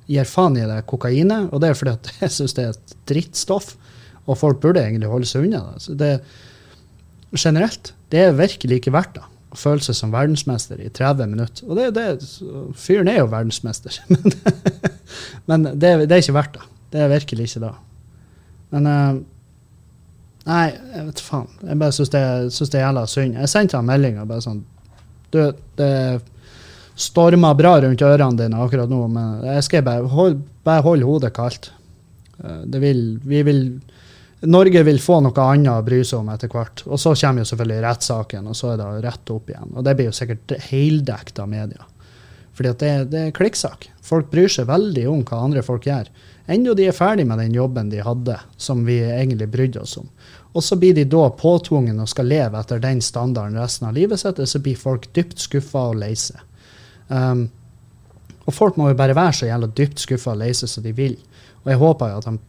Speaker 1: gir faen i det kokainet, og det er fordi at (laughs) jeg syns det er et drittstoff, og folk burde egentlig holde seg unna det. Så det generelt, det er virkelig ikke verdt det. Å føle seg som verdensmester i 30 minutter. Og det, det, fyren er jo verdensmester, (laughs) men, men det, det, er ikke verdt det. Det er virkelig ikke det. Men uh, Nei, jeg vet faen. Jeg bare syns det, synes det er jævla synd. Jeg sendte han meldinga bare sånn Du, det er stormer bra rundt ørene dine akkurat nå, men jeg skal bare, holde, bare holde hodet kaldt. Eh, det vil, vi vil, Norge vil få noe annet å bry seg om etter hvert. Og så kommer jo selvfølgelig rettssaken, og så er det rett opp igjen. Og det blir jo sikkert heldekt av media. Fordi det, det, er klikksak. Folk bryr seg veldig om hva andre folk gjør. Enda de er ferdig med den jobben de hadde, som vi egentlig brydde oss om. Og så blir de da påtvungen og skal leve etter den standarden resten av livet sitt, så blir folk dypt skuffa og lei seg. Um, og folk må jo bare være så jævla dypt skuffa og lei seg som de vil. Og jeg håper jo at han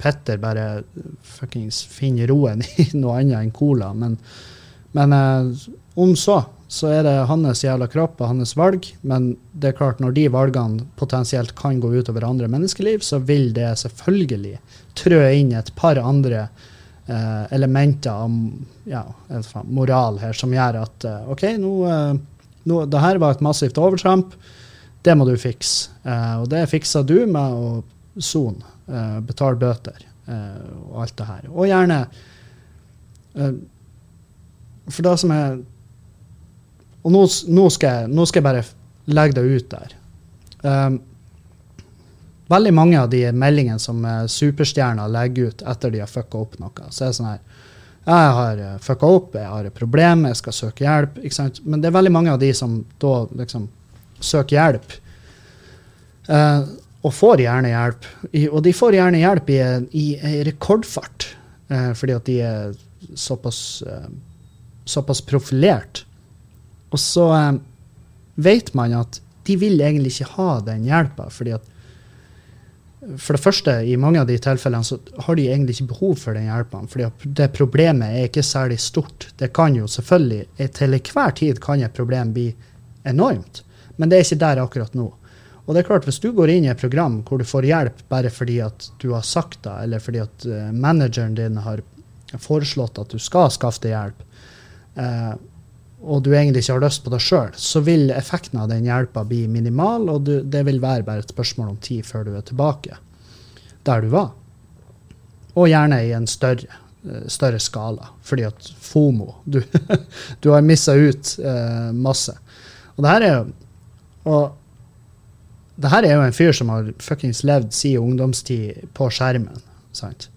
Speaker 1: Petter bare fuckings finner roen (laughs) i noe annet enn cola. Men, men uh, om så, så er det hans jævla kropp og hans valg. Men det er klart, når de valgene potensielt kan gå utover andre menneskeliv, så vil det selvfølgelig trø inn et par andre uh, elementer av ja, moral her som gjør at uh, OK, nå nå, det her var et massivt overtramp. Det må du fikse. Uh, og det fiksa du med å sone, uh, betale bøter uh, og alt det her. Og gjerne For det som er Og nå, nå, skal jeg, nå, skal jeg, bare legge det ut der. veldig mange av de meldingene som superstjerner legger ut etter de har fucka opp noe, så er det sånn her Jeg har eh, fucka opp, jeg har et problem, jeg skal søke hjelp. Men det er veldig mange av de som da liksom søker hjelp. uh, og får gjerne hjelp. I, og de får gjerne hjelp i, i, i rekordfart, uh, fordi at de er såpass, uh, såpass profilert. Og så vet man at de vil egentlig ikke ha den hjelpa, fordi at for det første, i mange av de tilfellene så har de egentlig ikke behov for den hjelpen, fordi det problemet er ikke særlig stort. Det kan jo selvfølgelig, Til enhver tid kan et problem bli enormt, men det er ikke der akkurat nå. Og det er klart, Hvis du går inn i et program hvor du får hjelp bare fordi at du har sagt det, eller fordi at uh, manageren din har foreslått at du skal skaffe deg hjelp, uh, og du egentlig ikke har lyst på det sjøl, så vil effekten av den hjelpa bli minimal, og du, det vil være bare et spørsmål om tid før du er tilbake der du var. Og gjerne i en større, uh, større skala, fordi at FOMO Du, (laughs) du har missa ut masse. Og det her er jo og det her er jo en fyr som har fuckings levd sin ungdomstid på skjermen. sant?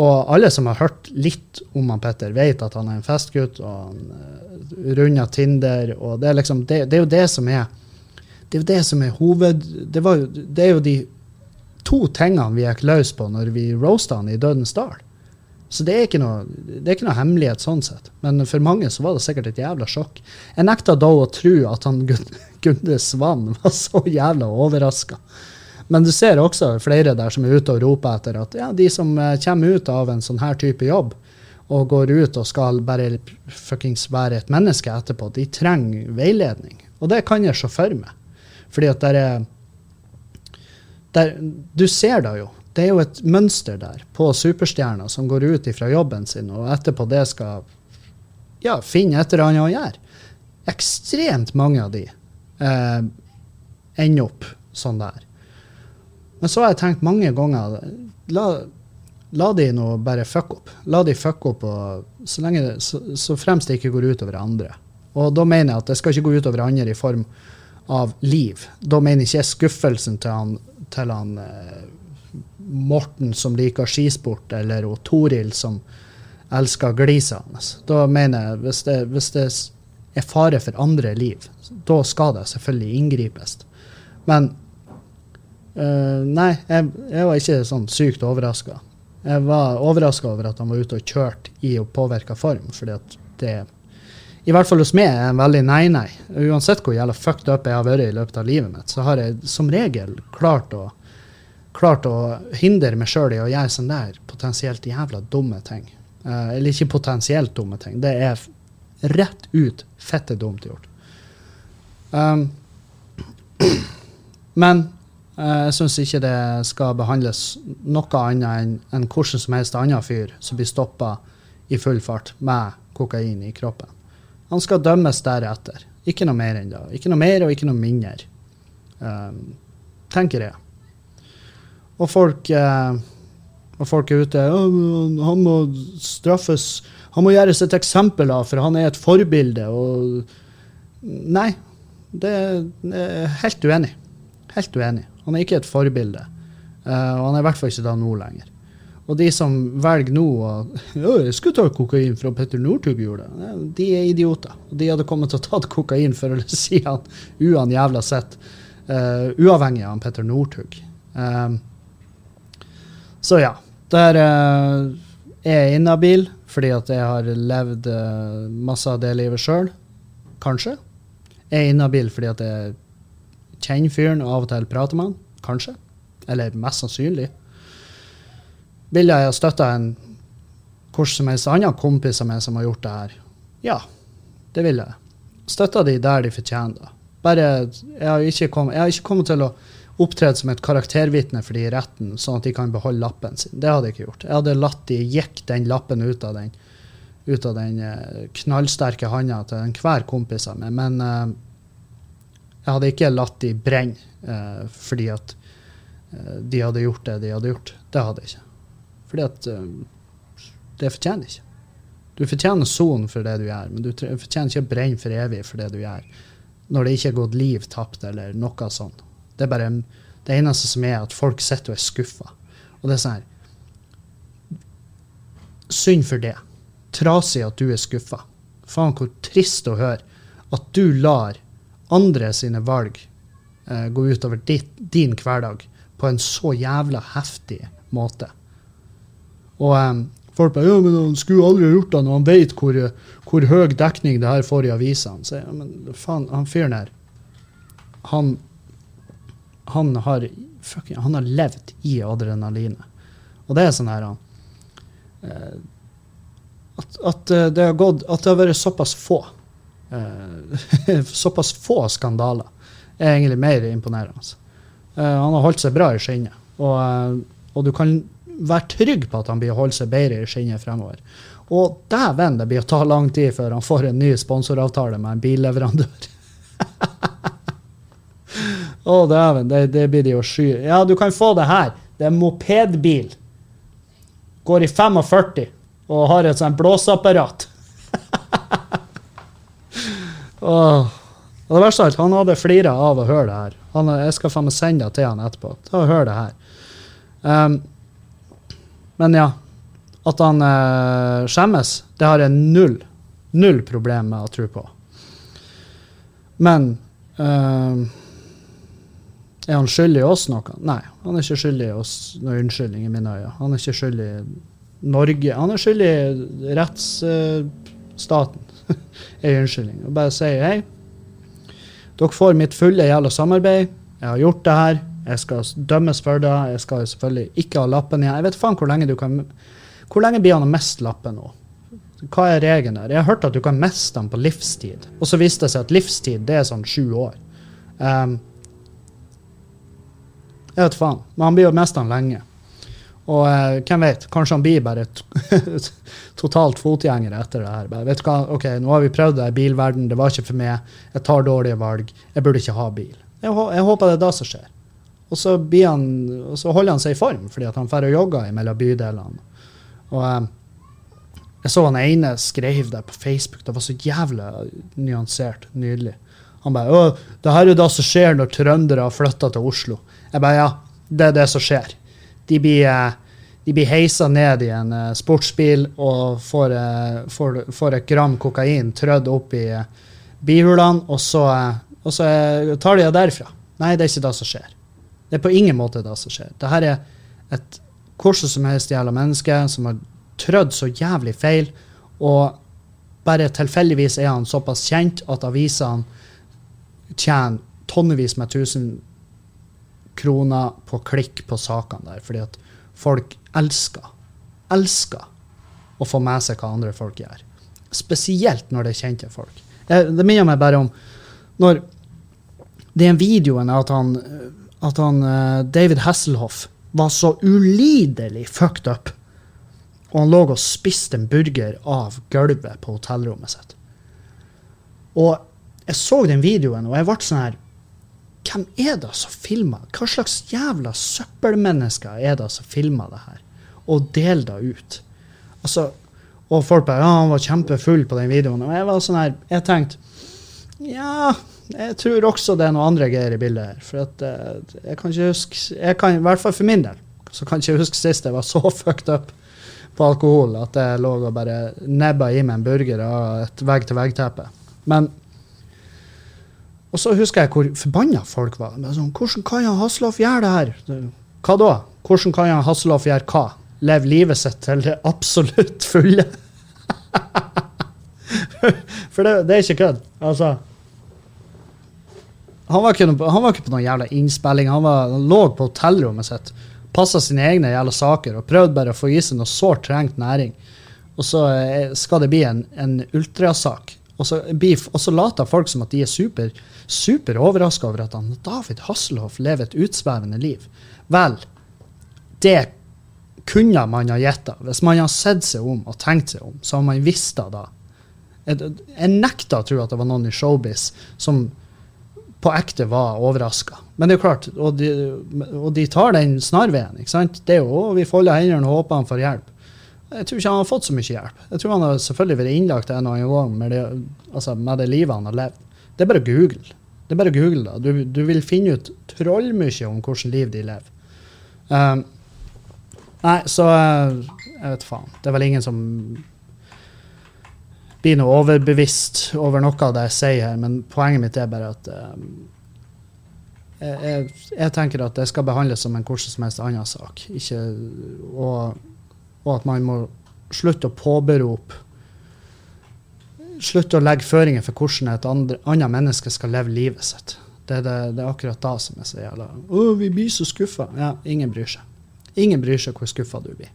Speaker 1: Og alle som har hørt litt om han Petter, vet at han er en festgutt, og han uh, runder Tinder, og det er liksom det, det, er jo det som er Det er jo det som er hoved... Det, var, det er jo de to tingene vi gikk løs på når vi roasta han i Dødens dal. Så det er, ikke noe, det er ikke noe hemmelighet sånn sett. Men for mange så var det sikkert et jævla sjokk. Jeg nekta da å tro at han (laughs) Gunde Svann var så jævla overraska. Men du ser også flere der som er ute og roper etter at ja, de som eh, kommer ut av en sånn her type jobb, og går ut og skal bare fuckings være et menneske etterpå, de trenger veiledning. Og det kan jeg se for meg. Fordi at der er der, Du ser det jo det er jo et mønster der på superstjerner som går ut fra jobben sin, og etterpå det skal ja, finne et eller annet å gjøre. Ekstremt mange av de eh, ender opp sånn der. Men så har jeg tenkt mange ganger la, la de nå bare fucke opp. La de fucke opp og, så, lenge, så, så, fremst det ikke går utover andre. Og da mener jeg at det skal ikke gå utover andre i form av liv. Da mener jeg ikke skuffelsen til han, til han eh, Morten som liker skisport, eller og Toril som elsker gliset hans. Da mener jeg, hvis det, hvis det er fare for andre liv, da skal det selvfølgelig inngripes. Men uh, nei, jeg, jeg, var ikke sånn sykt overraska. Jeg var overraska over at han var ute og kjørte i og påvirka form, fordi at det i hvert fall hos meg er en veldig nei-nei. Uansett hvor jævla fucked up jeg har vært i løpet av livet mitt, så har jeg som regel klart å klart å hindre meg sjøl i å gjøre sånne der potensielt jævla dumme ting. Uh, eller ikke potensielt dumme ting. Det er rett ut fette dumt gjort. Um, (clears throat) men jeg syns ikke det skal behandles noe annet enn en hvordan som helst annen fyr som blir stoppa i full fart med kokain i kroppen. Han skal dømmes deretter. Ikke noe mer enn det. Ikke noe mer og ikke noe mindre. Um, tenker jeg. Og folk, uh, og folk er ute Han må straffes. Han må gjøres et eksempel av, for han er et forbilde. Og Nei, det er helt uenig. Helt uenig. Han er ikke et forbilde. Uh, og han er i hvert fall ikke da nå lenger. Og de som velger nå å (laughs) jeg skulle ta kokain fra Petter Northug gjorde det, de er idioter. De hadde kommet til å ta (laughs) kokain for å (laughs) si han uan jævla sett, uh, uavhengig av Petter Northug. Um, så ja. Der uh, er jeg inhabil fordi at jeg har levd uh, masse av det livet sjøl. Kanskje. Jeg er inhabil fordi at jeg kjenner fyren og av og til prater med han. Kanskje. Eller mest sannsynlig. Vil jeg ha støtta en hvordan som helst annen kompis av meg som har gjort det her? Ja, det vil jeg. Støtta de der de fortjener det. Bare, jeg har ikke kommet, jeg har ikke kommet til å opptrede som et karaktervitne for de i retten, sånn at de kan beholde lappen sin. Det hadde jeg ikke gjort. Jeg hadde latt de gikk den lappen ut av den, ut av den uh, knallsterke handa til enhver kompis av meg. Men uh, jeg hadde ikke latt de brenne eh, fordi at de hadde gjort det de hadde gjort. Det hadde jeg ikke. Fordi at det fortjener ikke. Du fortjener sonen for det du gjør, men du fortjener ikke å brenne for evig for det du gjør, når det ikke er gått liv tapt eller noe sånt. Det er bare Det eneste som er at folk sitter og er skuffa. Og det er sånn her Synd for det. Trasig at du er skuffa. Faen, hvor trist å høre at du lar andre sine valg eh, gå utover ditt, din hverdag på en så jævla heftig måte. Og eh, folk bare ja, men han skulle aldri gjort det når han vet hvor, hvor høy dekning det her får i avisene. Så, ja, men faen, han fyren her han, han har fucking, han har levd i adrenalinet. Og det er sånn her eh, at, at, eh, det har gått, at det har vært såpass få eh, (laughs) såpass få skandaler er egentlig mer imponerende. Uh, han har holdt seg bra i skinnet. Og, uh, og, du kan være trygg på at han blir holdt seg bedre i skinnet fremover. Og dæven, det blir å ta lang tid før han får en ny sponsoravtale med en billeverandør. (laughs) Å, oh, dæven, det, det, blir de å sky. Ja, du kan få det her. Det er en mopedbil. Går i 45 og har et sånt blåseapparat. (laughs) Og det verste av alt, han hadde flira av å høre det her. Han, jeg skal faen meg sende det til han etterpå. Ta og Hør det her. Um, men ja. At han uh, skjemmes, det har jeg null, null problem med å tro på. Men uh, er han skyldig oss noe? Nei, han er ikke skyldig oss noen unnskyldning i mine øyne. Han er ikke skyldig Norge Han er skyldig rettsstaten uh, (laughs) ei unnskyldning. Og bare sier hei, dere får mitt fulle jævla samarbeid. Jeg har gjort det her. Jeg skal dømmes for det. Jeg skal selvfølgelig ikke ha lappen igjen. Jeg vet faen hvor lenge du kan Hvor lenge blir han å miste lappen nå? Hva er regelen der? Jeg har hørt at du kan miste den på livstid. Og så viste det seg at livstid det er sånn sju år. Um, jeg vet faen. Men han blir jo mest han lenge. Og eh, hvem vet, kanskje han blir bare (laughs) totalt fotgjenger etter det her. Bare, vet du hva, ok, Nå har vi prøvd det i bilverden, det var ikke for meg. Jeg tar dårlige valg. Jeg burde ikke ha bil. Jeg, jeg håper det er det som skjer. Og så, han, og så, holder han seg i form, fordi han drar og jogger mellom bydelene. Og eh, jeg så han ene skrev det på Facebook. Det var så jævlig nyansert. Nydelig. Han bare 'Å, det her er det som skjer når trøndere flytter til Oslo'. Jeg bare ja, det er det som skjer. De blir, eh, de blir heisa ned i en uh, sportsbil og får, uh, får, får, et gram kokain trødd opp i bihulene, og så, og så tar de det derfra. Nei, det er ikke det som skjer. Det er på ingen måte det som skjer. Dette er et hvordan som helst jævla menneske som har trødd så jævlig feil, og bare tilfeldigvis er han såpass kjent at avisene tjener tonnevis med tusen kroner på klikk på sakene der, fordi at folk elsker, elsker å få med seg hva andre folk gjør. Spesielt når det er kjente folk. Det minner meg bare om når det er en videoen at han, at han eh, David Hasselhoff var så ulidelig fucked up. Og han lå og spiste en burger av gulvet på hotellrommet sitt. Og jeg så den videoen, og jeg ble sånn her hvem er det som filmer? Hva slags jævla søppelmennesker er det som filmer det her? Og deler det ut? Altså, og folk bare ja, han var kjempefull på den videoen. Og jeg var sånn her, jeg tenkte ja, jeg tror også det er noen andre greier i bildet her. For at, uh, jeg kan ikke huske jeg kan, I hvert fall for min del så kan jeg ikke huske sist jeg var så (laughs) fucked up på alkohol at jeg lå og bare nebba i meg en burger av et vegg-til-vegg-teppe. Men og så husker jeg hvor forbanna folk var. Sånn, hvordan kan Jan Hasselhoff gjøre det her? Hva da? Hvordan kan Jan Hasselhoff gjøre hva? Leve livet sitt til det absolutt fulle? (laughs) For det, det, er ikke kødd. Altså han var, ikke, han var ikke på noen jævla innspilling. Han, var, han lå på hotellrommet sitt, passa sine egne jævla saker og prøvde bare å få i seg noe sårt trengt næring. Og så eh, skal det bli en, en ultrasak. Og så, og så later folk som at de er super super overraska over at han, David Hasselhoff lever et utsvevende liv. Vel, det kunne man ha gjetta. Hvis man har sett seg om og tenkt seg om, så har man visst det da. Jeg, nekta å tro at det var noen i showbiz som på ekte var overraska. Men det er klart, og de, og de tar den snarveien. ikke sant? Det er jo, Vi folder hendene og håper han får hjelp. Jeg tror ikke han har fått så mye hjelp. Jeg tror han har selvfølgelig vært innlagt en og annen gang med det, altså med det livet han har levd. Det er bare å google. Det er bare å google da. Du, du vil finne ut trollmye om hvordan liv de lever. Um, nei, så uh, Jeg vet faen. Det er vel ingen som blir noe overbevisst over noe av det jeg sier her, men poenget mitt er bare at um, jeg, jeg, jeg, tenker at det skal behandles som en hvordan som helst annen sak. Ikke, og, og, at man må slutte å påberope Slutte å legge føringer for hvordan et annet menneske skal leve livet sitt. Det det, det er akkurat da som jeg sier jævla Å, vi blir så skuffa. Ja, ingen bryr seg. Ingen bryr seg hvor skuffa du blir.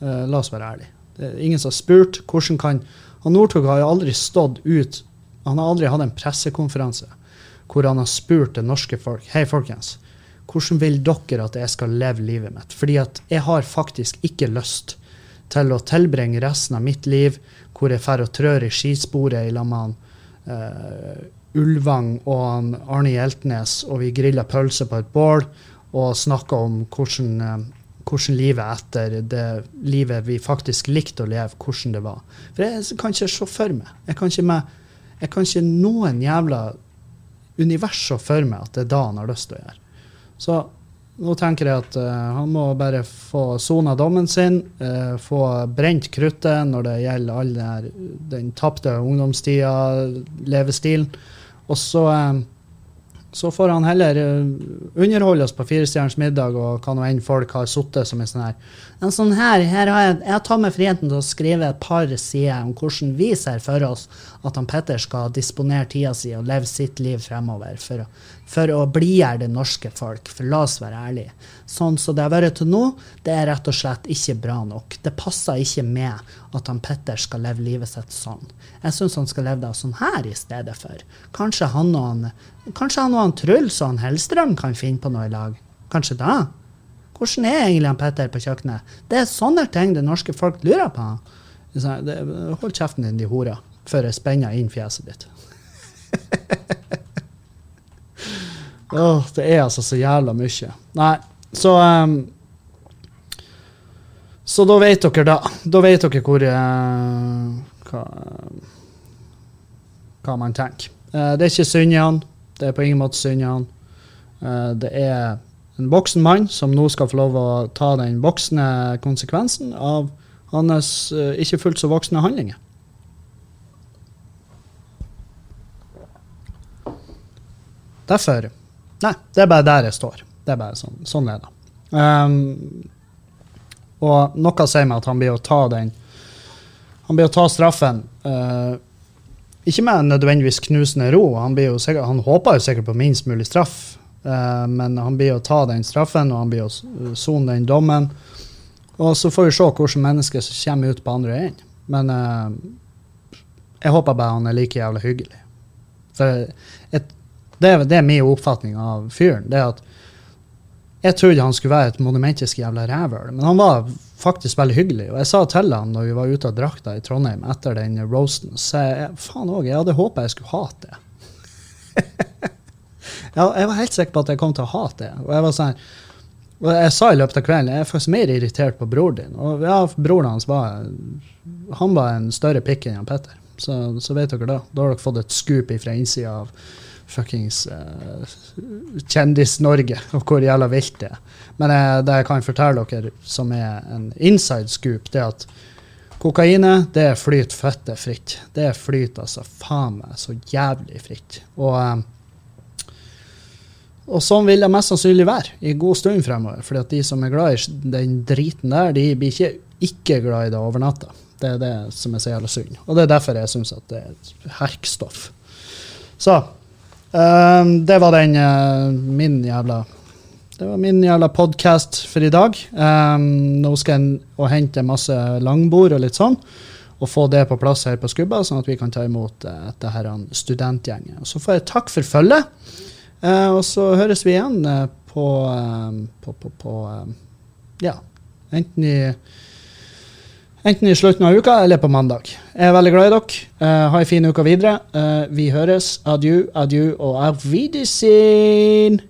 Speaker 1: Uh, la oss være ærlige. Det er ingen som har spurt hvordan kan han Northug har jo aldri stått ut Han har aldri hatt en pressekonferanse hvor han har spurt det norske folk Hei, folkens. Hvordan vil dere at jeg skal leve livet mitt? Fordi at jeg har faktisk ikke lyst til å tilbringe resten av mitt liv hvor jeg drar og trør i skisporet i lag med uh, Ulvang og han Arne Hjeltnes, og vi griller pølser på et bål og snakker om hvordan uh, hvordan livet etter det livet vi faktisk likte å leve, hvordan det var. For jeg kan ikke se for meg. Jeg kan ikke, med, jeg kan ikke noen jævla univers se for meg at det er da han har lyst til å gjøre. Så nå tenker jeg at uh, han må bare få sona dommen sin, uh, få brent kruttet når det gjelder all den, den tapte ungdomstida, levestilen. Og så uh, så får han heller uh, underholde oss på Firestjerners middag og hva nå enn folk har sittet som en sånn her En sånn her, her har jeg, jeg tatt meg friheten til å skrive et par sider om hvordan vi ser for oss at han Petter skal disponere tida si og leve sitt liv fremover for å, for å blidgjøre det norske folk. For la oss være ærlige. Sånn som det har vært til nå, det er rett og slett ikke bra nok. Det passer ikke med at han Petter skal leve livet sitt sånn. Jeg syns han skal leve det sånn her i stedet for. Kanskje han og han Kanskje han og han Truls og han Hellstrøm kan finne på noe i lag? Kanskje da? Hvordan er egentlig han Petter på kjøkkenet? Det er sånne ting det norske folk lurer på. Hold kjeften din, de hora, før jeg spenner inn fjeset ditt. (laughs) oh, det er altså så jævla mye. Nei, så um, Så da vet dere da. Da vet dere hvor uh, hva, hva man tenker. Uh, det er ikke synd i han. Det er på ingen måte synd i han. Uh, det er en voksen mann som nå skal få lov å ta den voksne konsekvensen av hans ikke fullt så voksne handlinger. Derfor Nei, det er bare der jeg står. Det er bare sånn, sånn er det. Um, og noe sier meg at han blir å ta den Han blir å ta straffen. Uh, ikke med nødvendigvis knusende ro. Han, sikkert, han, håper jo sikkert på minst mulig straff, uh, men han blir å ta den straffen, og han blir å sone den dommen. Og så får vi se hvilke mennesker som kommer ut på andre enden. Men uh, jeg håper bare han er like jævlig hyggelig. For et, det, det, er min oppfatning av fyren. det er at Jeg trodde han skulle være et monumentisk jævla rævhøl, men han var faktisk veldig hyggelig. Og jeg sa til han når vi var ute av drakta i Trondheim etter den roasten, så jeg faen òg, jeg hadde håpa jeg skulle hate det. (laughs) ja, jeg var helt sikker på at jeg kom til å hate det. Og jeg var sånn, og jeg sa i løpet av kvelden jeg er faktisk mer irritert på bror din. Og ja, broren hans var han var en større pikk enn Petter. Så, så vet dere da. Da har dere fått et skup fra innsida av fuckings uh, Kjendis-Norge, og hvor jævla vilt det er. Men uh, det jeg kan fortelle dere, som er en inside scoop, det er at kokainet det flyter fette fritt. Det flyter altså faen meg så jævlig fritt. Og, uh, og sånn vil det mest sannsynlig være i god stund fremover. fordi at de som er glad i den driten der, de blir ikke ikke glad i det over natta. Det er det som er så jævla synd. Og det er derfor jeg syns at det er herkstoff. Så Um, det var den uh, min jævla Det var min jævla podkast for i dag. Um, nå skal jeg og hente masse langbord og litt sånn, og få det på plass her på Skubba, sånn at vi kan ta imot uh, dette her studentgjengen. Så får jeg takk for følget, uh, og så høres vi igjen uh, på, på, på, på Ja, enten i Enten i slutten av uka eller på mandag. Jeg er veldig glad i dere. Uh, ha en fin uke videre. Uh, vi høres. Adjø, adjø og Wiedersehen!